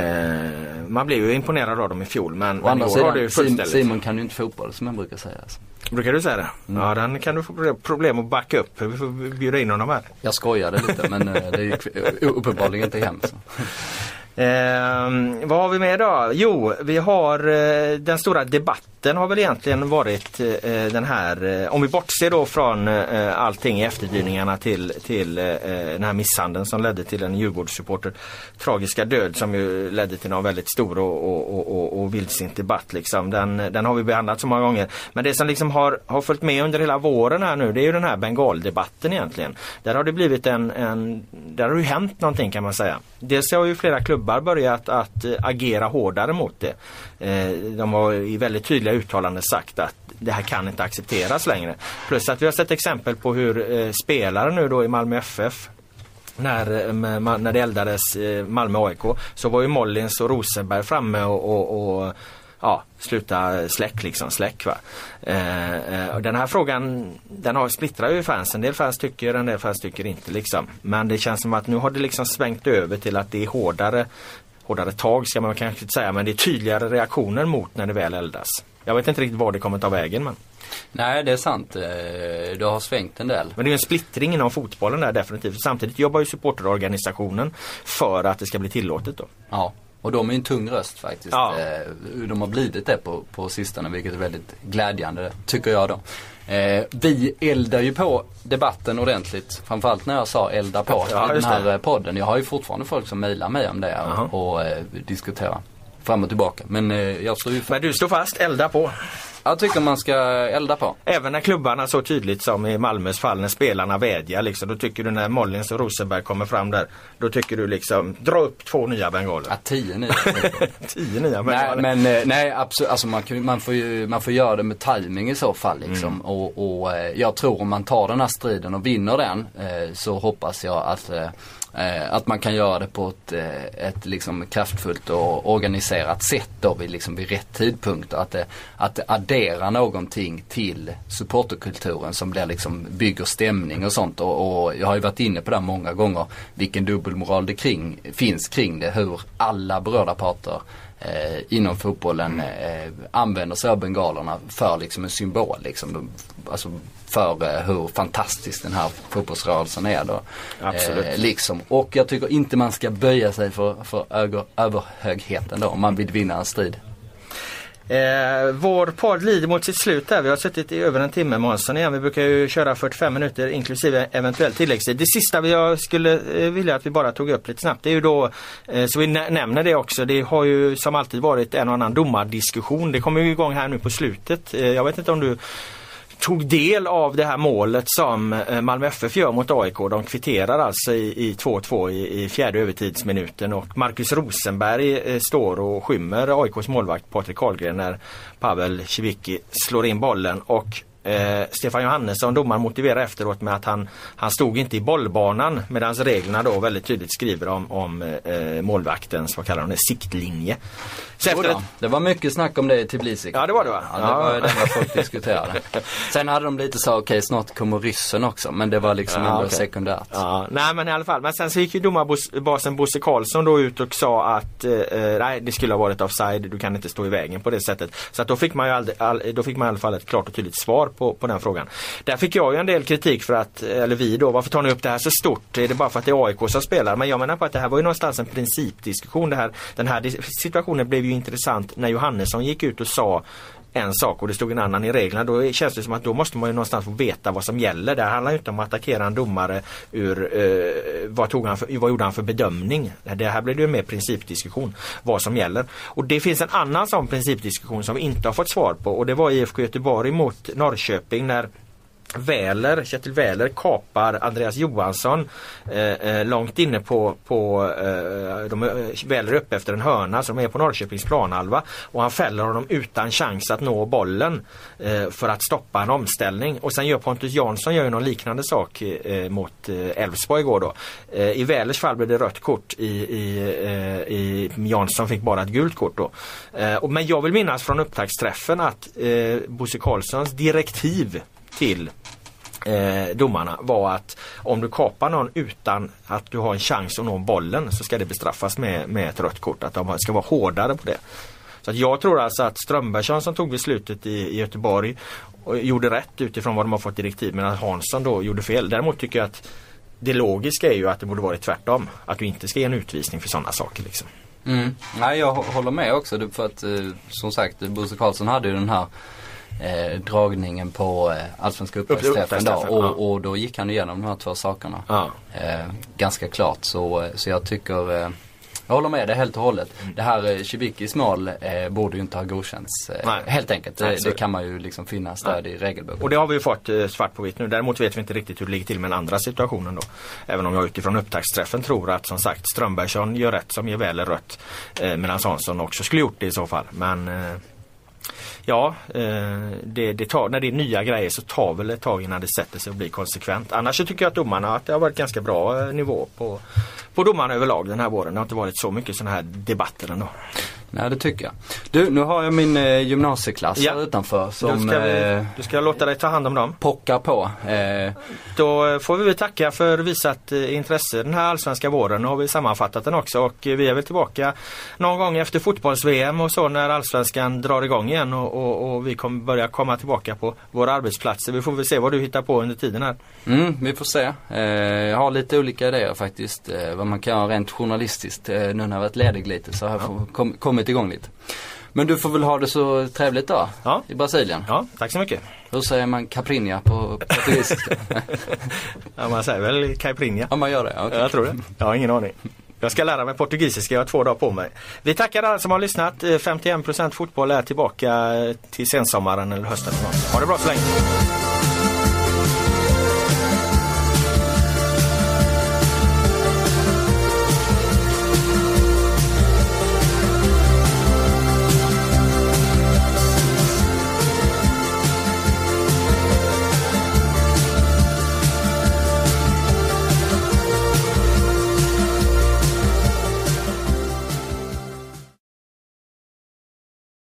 man blev ju imponerad av dem i fjol men, men andra det sidan, Sim, fullständigt. Simon kan ju inte fotboll som jag brukar säga. Alltså. Brukar du säga det? Ja, den kan du få problem att backa upp. Vi får bjuda in honom här. Jag skojade lite men eh, det gick uppenbarligen inte hem. Så. Eh, vad har vi med då? Jo, vi har eh, den stora debatten har väl egentligen varit eh, den här, eh, om vi bortser då från eh, allting i efterdyningarna till, till eh, eh den här misshandeln som ledde till en Djurgårdssupporter tragiska död som ju ledde till någon väldigt stor och, och, och, och, och vildsint debatt liksom. Den, den har vi behandlat så många gånger. Men det som liksom har, har följt med under hela våren här nu det är ju den här bengaldebatten egentligen. Där har det blivit en, en där har det ju hänt någonting kan man säga. Dels har ju flera klubbar börjat att eh, agera hårdare mot det. Eh, de har i väldigt tydliga uttalanden sagt att det här kan inte accepteras längre. Plus att vi har sett exempel på hur eh, spelare nu då i Malmö FF när, när det eldades Malmö AIK så var ju Mollins och Rosenberg framme och, och, och ja, sluta släck liksom, släck va. Eh, den här frågan den har splittrar ju fans. En del fans tycker, en del fans tycker inte liksom. Men det känns som att nu har det liksom svängt över till att det är hårdare hårdare tag ska man kanske inte säga men det är tydligare reaktioner mot när det väl eldas. Jag vet inte riktigt var det kommer ta vägen men. Nej det är sant. Eh, det har svängt en del. Men det är en splittring inom fotbollen där definitivt. Samtidigt jobbar ju supporterorganisationen för att det ska bli tillåtet då. Ja. Och de är en tung röst faktiskt. Ja. Eh, de har blivit det på, på sistone vilket är väldigt glädjande tycker jag då. Eh, vi eldar ju på debatten ordentligt. Framförallt när jag sa elda på ja, i den här det. podden. Jag har ju fortfarande folk som mejlar mig om det och, och eh, diskuterar fram och tillbaka. Men eh, jag står ju Men du står fast, elda på. Jag tycker man ska elda på. Även när klubbarna så tydligt som i Malmös fall när spelarna vädjar liksom. Då tycker du när Mollins och Rosenberg kommer fram där. Då tycker du liksom dra upp två nya bengaler. Ja, tio nya. tio nya bengaler. Nej men eh, nej absolut. Alltså man, kan, man, får ju, man får göra det med timing i så fall liksom. Mm. Och, och eh, jag tror om man tar den här striden och vinner den eh, så hoppas jag att Eh, Eh, att man kan göra det på ett, eh, ett liksom kraftfullt och organiserat sätt då vid, liksom vid rätt tidpunkt. Att det, att det adderar någonting till supporterkulturen som blir liksom bygger stämning och sånt. Och, och jag har ju varit inne på det många gånger vilken dubbelmoral det kring, finns kring det. Hur alla berörda parter eh, inom fotbollen eh, använder sig av bengalerna för liksom en symbol. Liksom, alltså för eh, hur fantastisk den här fotbollsrörelsen är då. Absolut. Eh, liksom. Och jag tycker inte man ska böja sig för, för över, överhögheten då om man vill vinna en strid. Eh, vår podd lider mot sitt slut där. Vi har suttit i över en timme Månsson igen. Vi brukar ju köra 45 minuter inklusive eventuell tilläggstid. Det sista jag skulle eh, vilja att vi bara tog upp lite snabbt det är ju då, eh, så vi nämner det också, det har ju som alltid varit en och annan domardiskussion. Det kommer ju igång här nu på slutet. Eh, jag vet inte om du tog del av det här målet som eh, Malmö FF gör mot AIK. De kvitterar alltså i 2-2 i, i, fjärde övertidsminuten och Marcus Rosenberg eh, står och skymmer AIKs målvakt Patrik Karlgren när Pavel Civicki slår in bollen och Eh, Stefan Johannesson, domaren, motiverar efteråt med att han, han stod inte i bollbanan medan reglerna då väldigt tydligt skriver om, om eh, målvaktens, vad kallar de det, siktlinje. Så efter ett... Det var mycket snack om det i Tbilisi. Ja det var det va? Ja, det var det var folk diskuterade. Sen hade de lite så, okej okay, snart kommer ryssen också. Men det var liksom ja, ändå okay. sekundärt. Ja, nej men i alla fall. Men sen så gick ju domarbasen Bosse Karlsson då ut och sa att eh, eh, nej det skulle ha varit offside. Du kan inte stå i vägen på det sättet. Så att då fick man ju aldrig, all, då fick man i alla fall ett klart och tydligt svar på, på den frågan. Där fick jag ju en del kritik för att, eller vi då, varför tar ni upp det här så stort? Är det bara för att det är AIK som spelar? Men jag menar på att det här var ju någonstans en principdiskussion. Det här, den här situationen blev ju intressant när Johannesson gick ut och sa en sak och det stod en annan i reglerna. Då känns det som att då måste man ju någonstans få veta vad som gäller. Det handlar inte om att attackera en domare ur eh, vad, tog han för, vad gjorde han för bedömning. Det här blir det ju mer principdiskussion vad som gäller. Och det finns en annan sån principdiskussion som vi inte har fått svar på och det var IFK Göteborg mot Norrköping när Väler, Kjetil Väler kapar Andreas Johansson eh, eh långt inne på, på eh, de eh, Väler upp efter en hörna som är på Norrköpings planhalva och han fäller honom utan chans att nå bollen eh, för att stoppa en omställning och sen gör Pontus Jansson gör ju någon liknande sak eh, mot eh, Elfsborg igår då. Eh, I Välers fall blev det rött kort i, i, i Jansson fick bara ett gult kort då. men jag vill minnas från upptaktsträffen att Bosse Karlssons direktiv till eh, domarna var att om du kapar någon utan att du har en chans att nå bollen så ska det bestraffas med, med ett rött kort. Att de ska vara hårdare på det. Så att jag tror alltså att Strömbergsson som tog beslutet i, i Göteborg och gjorde rätt utifrån vad de har fått direktiv medan Hansson då gjorde fel. Däremot tycker jag att det logiska är ju att det borde varit tvärtom. Att du inte ska ge en utvisning för sådana saker. Liksom. Mm. Nej, jag håller med också. För att eh, som sagt, Bosse Karlsson hade ju den här eh, dragningen på eh, Allsvenska uppdragsträffen då. Och, ja. och då gick han igenom de här två sakerna. Ja. Eh, ganska klart. Så, eh, så jag tycker eh, jag håller med dig helt och hållet. Det här eh, Cibicis mål eh, borde ju inte ha godkänts. Eh, helt enkelt. Nej, det, det kan man ju liksom finna stöd i regelboken. Och det har vi ju fått eh, svart på vitt nu. Däremot vet vi inte riktigt hur det ligger till med den andra situationen då. Även om jag utifrån upptaktsträffen tror att som sagt Strömbergsson gör rätt som ger väl rött. Eh, medan Hansson också skulle gjort det i så fall. Men eh, Ja, eh, det, det tar, när det är nya grejer så tar väl ett tag innan det sätter sig och blir konsekvent. Annars så tycker jag att domarna, att det har varit ganska bra eh, nivå på, på domarna överlag den här våren. Det har inte varit så mycket sådana här debatter ändå. Nej, det tycker jag. Du, nu har jag min eh, gymnasieklass Ja. här utanför Du som ska, vi, eh, du ska låta dig ta hand om dem. pockar på. Eh, Då får vi väl tacka för visat eh, intresse den här allsvenska våren. Nu har vi sammanfattat den också och vi är väl tillbaka någon gång efter fotbolls-VM och så när allsvenskan drar igång igen och, och, och vi kommer börja komma tillbaka på våra arbetsplatser. Vi får väl se vad du hittar på under tiden här. Mm, vi får se. Eh, jag har lite olika idéer faktiskt. Eh, vad man kan göra rent journalistiskt nu när jag varit ledig lite. Så har jag får, kom, kommit igång lite. Men du får väl ha det så trevligt då. Ja. I Brasilien. Ja, tack så mycket. Hur säger man caprinha på portugisiska? Ja, man säger väl caipirinha. ja, man gör det. okej. Jag tror det. Jag har ingen aning. Jag ska lära mig portugisiska, jag har två dagar på mig. Vi tackar alla som har lyssnat. Eh, 51% fotboll är tillbaka eh, till sensommaren eller hösten. Ha det bra så länge.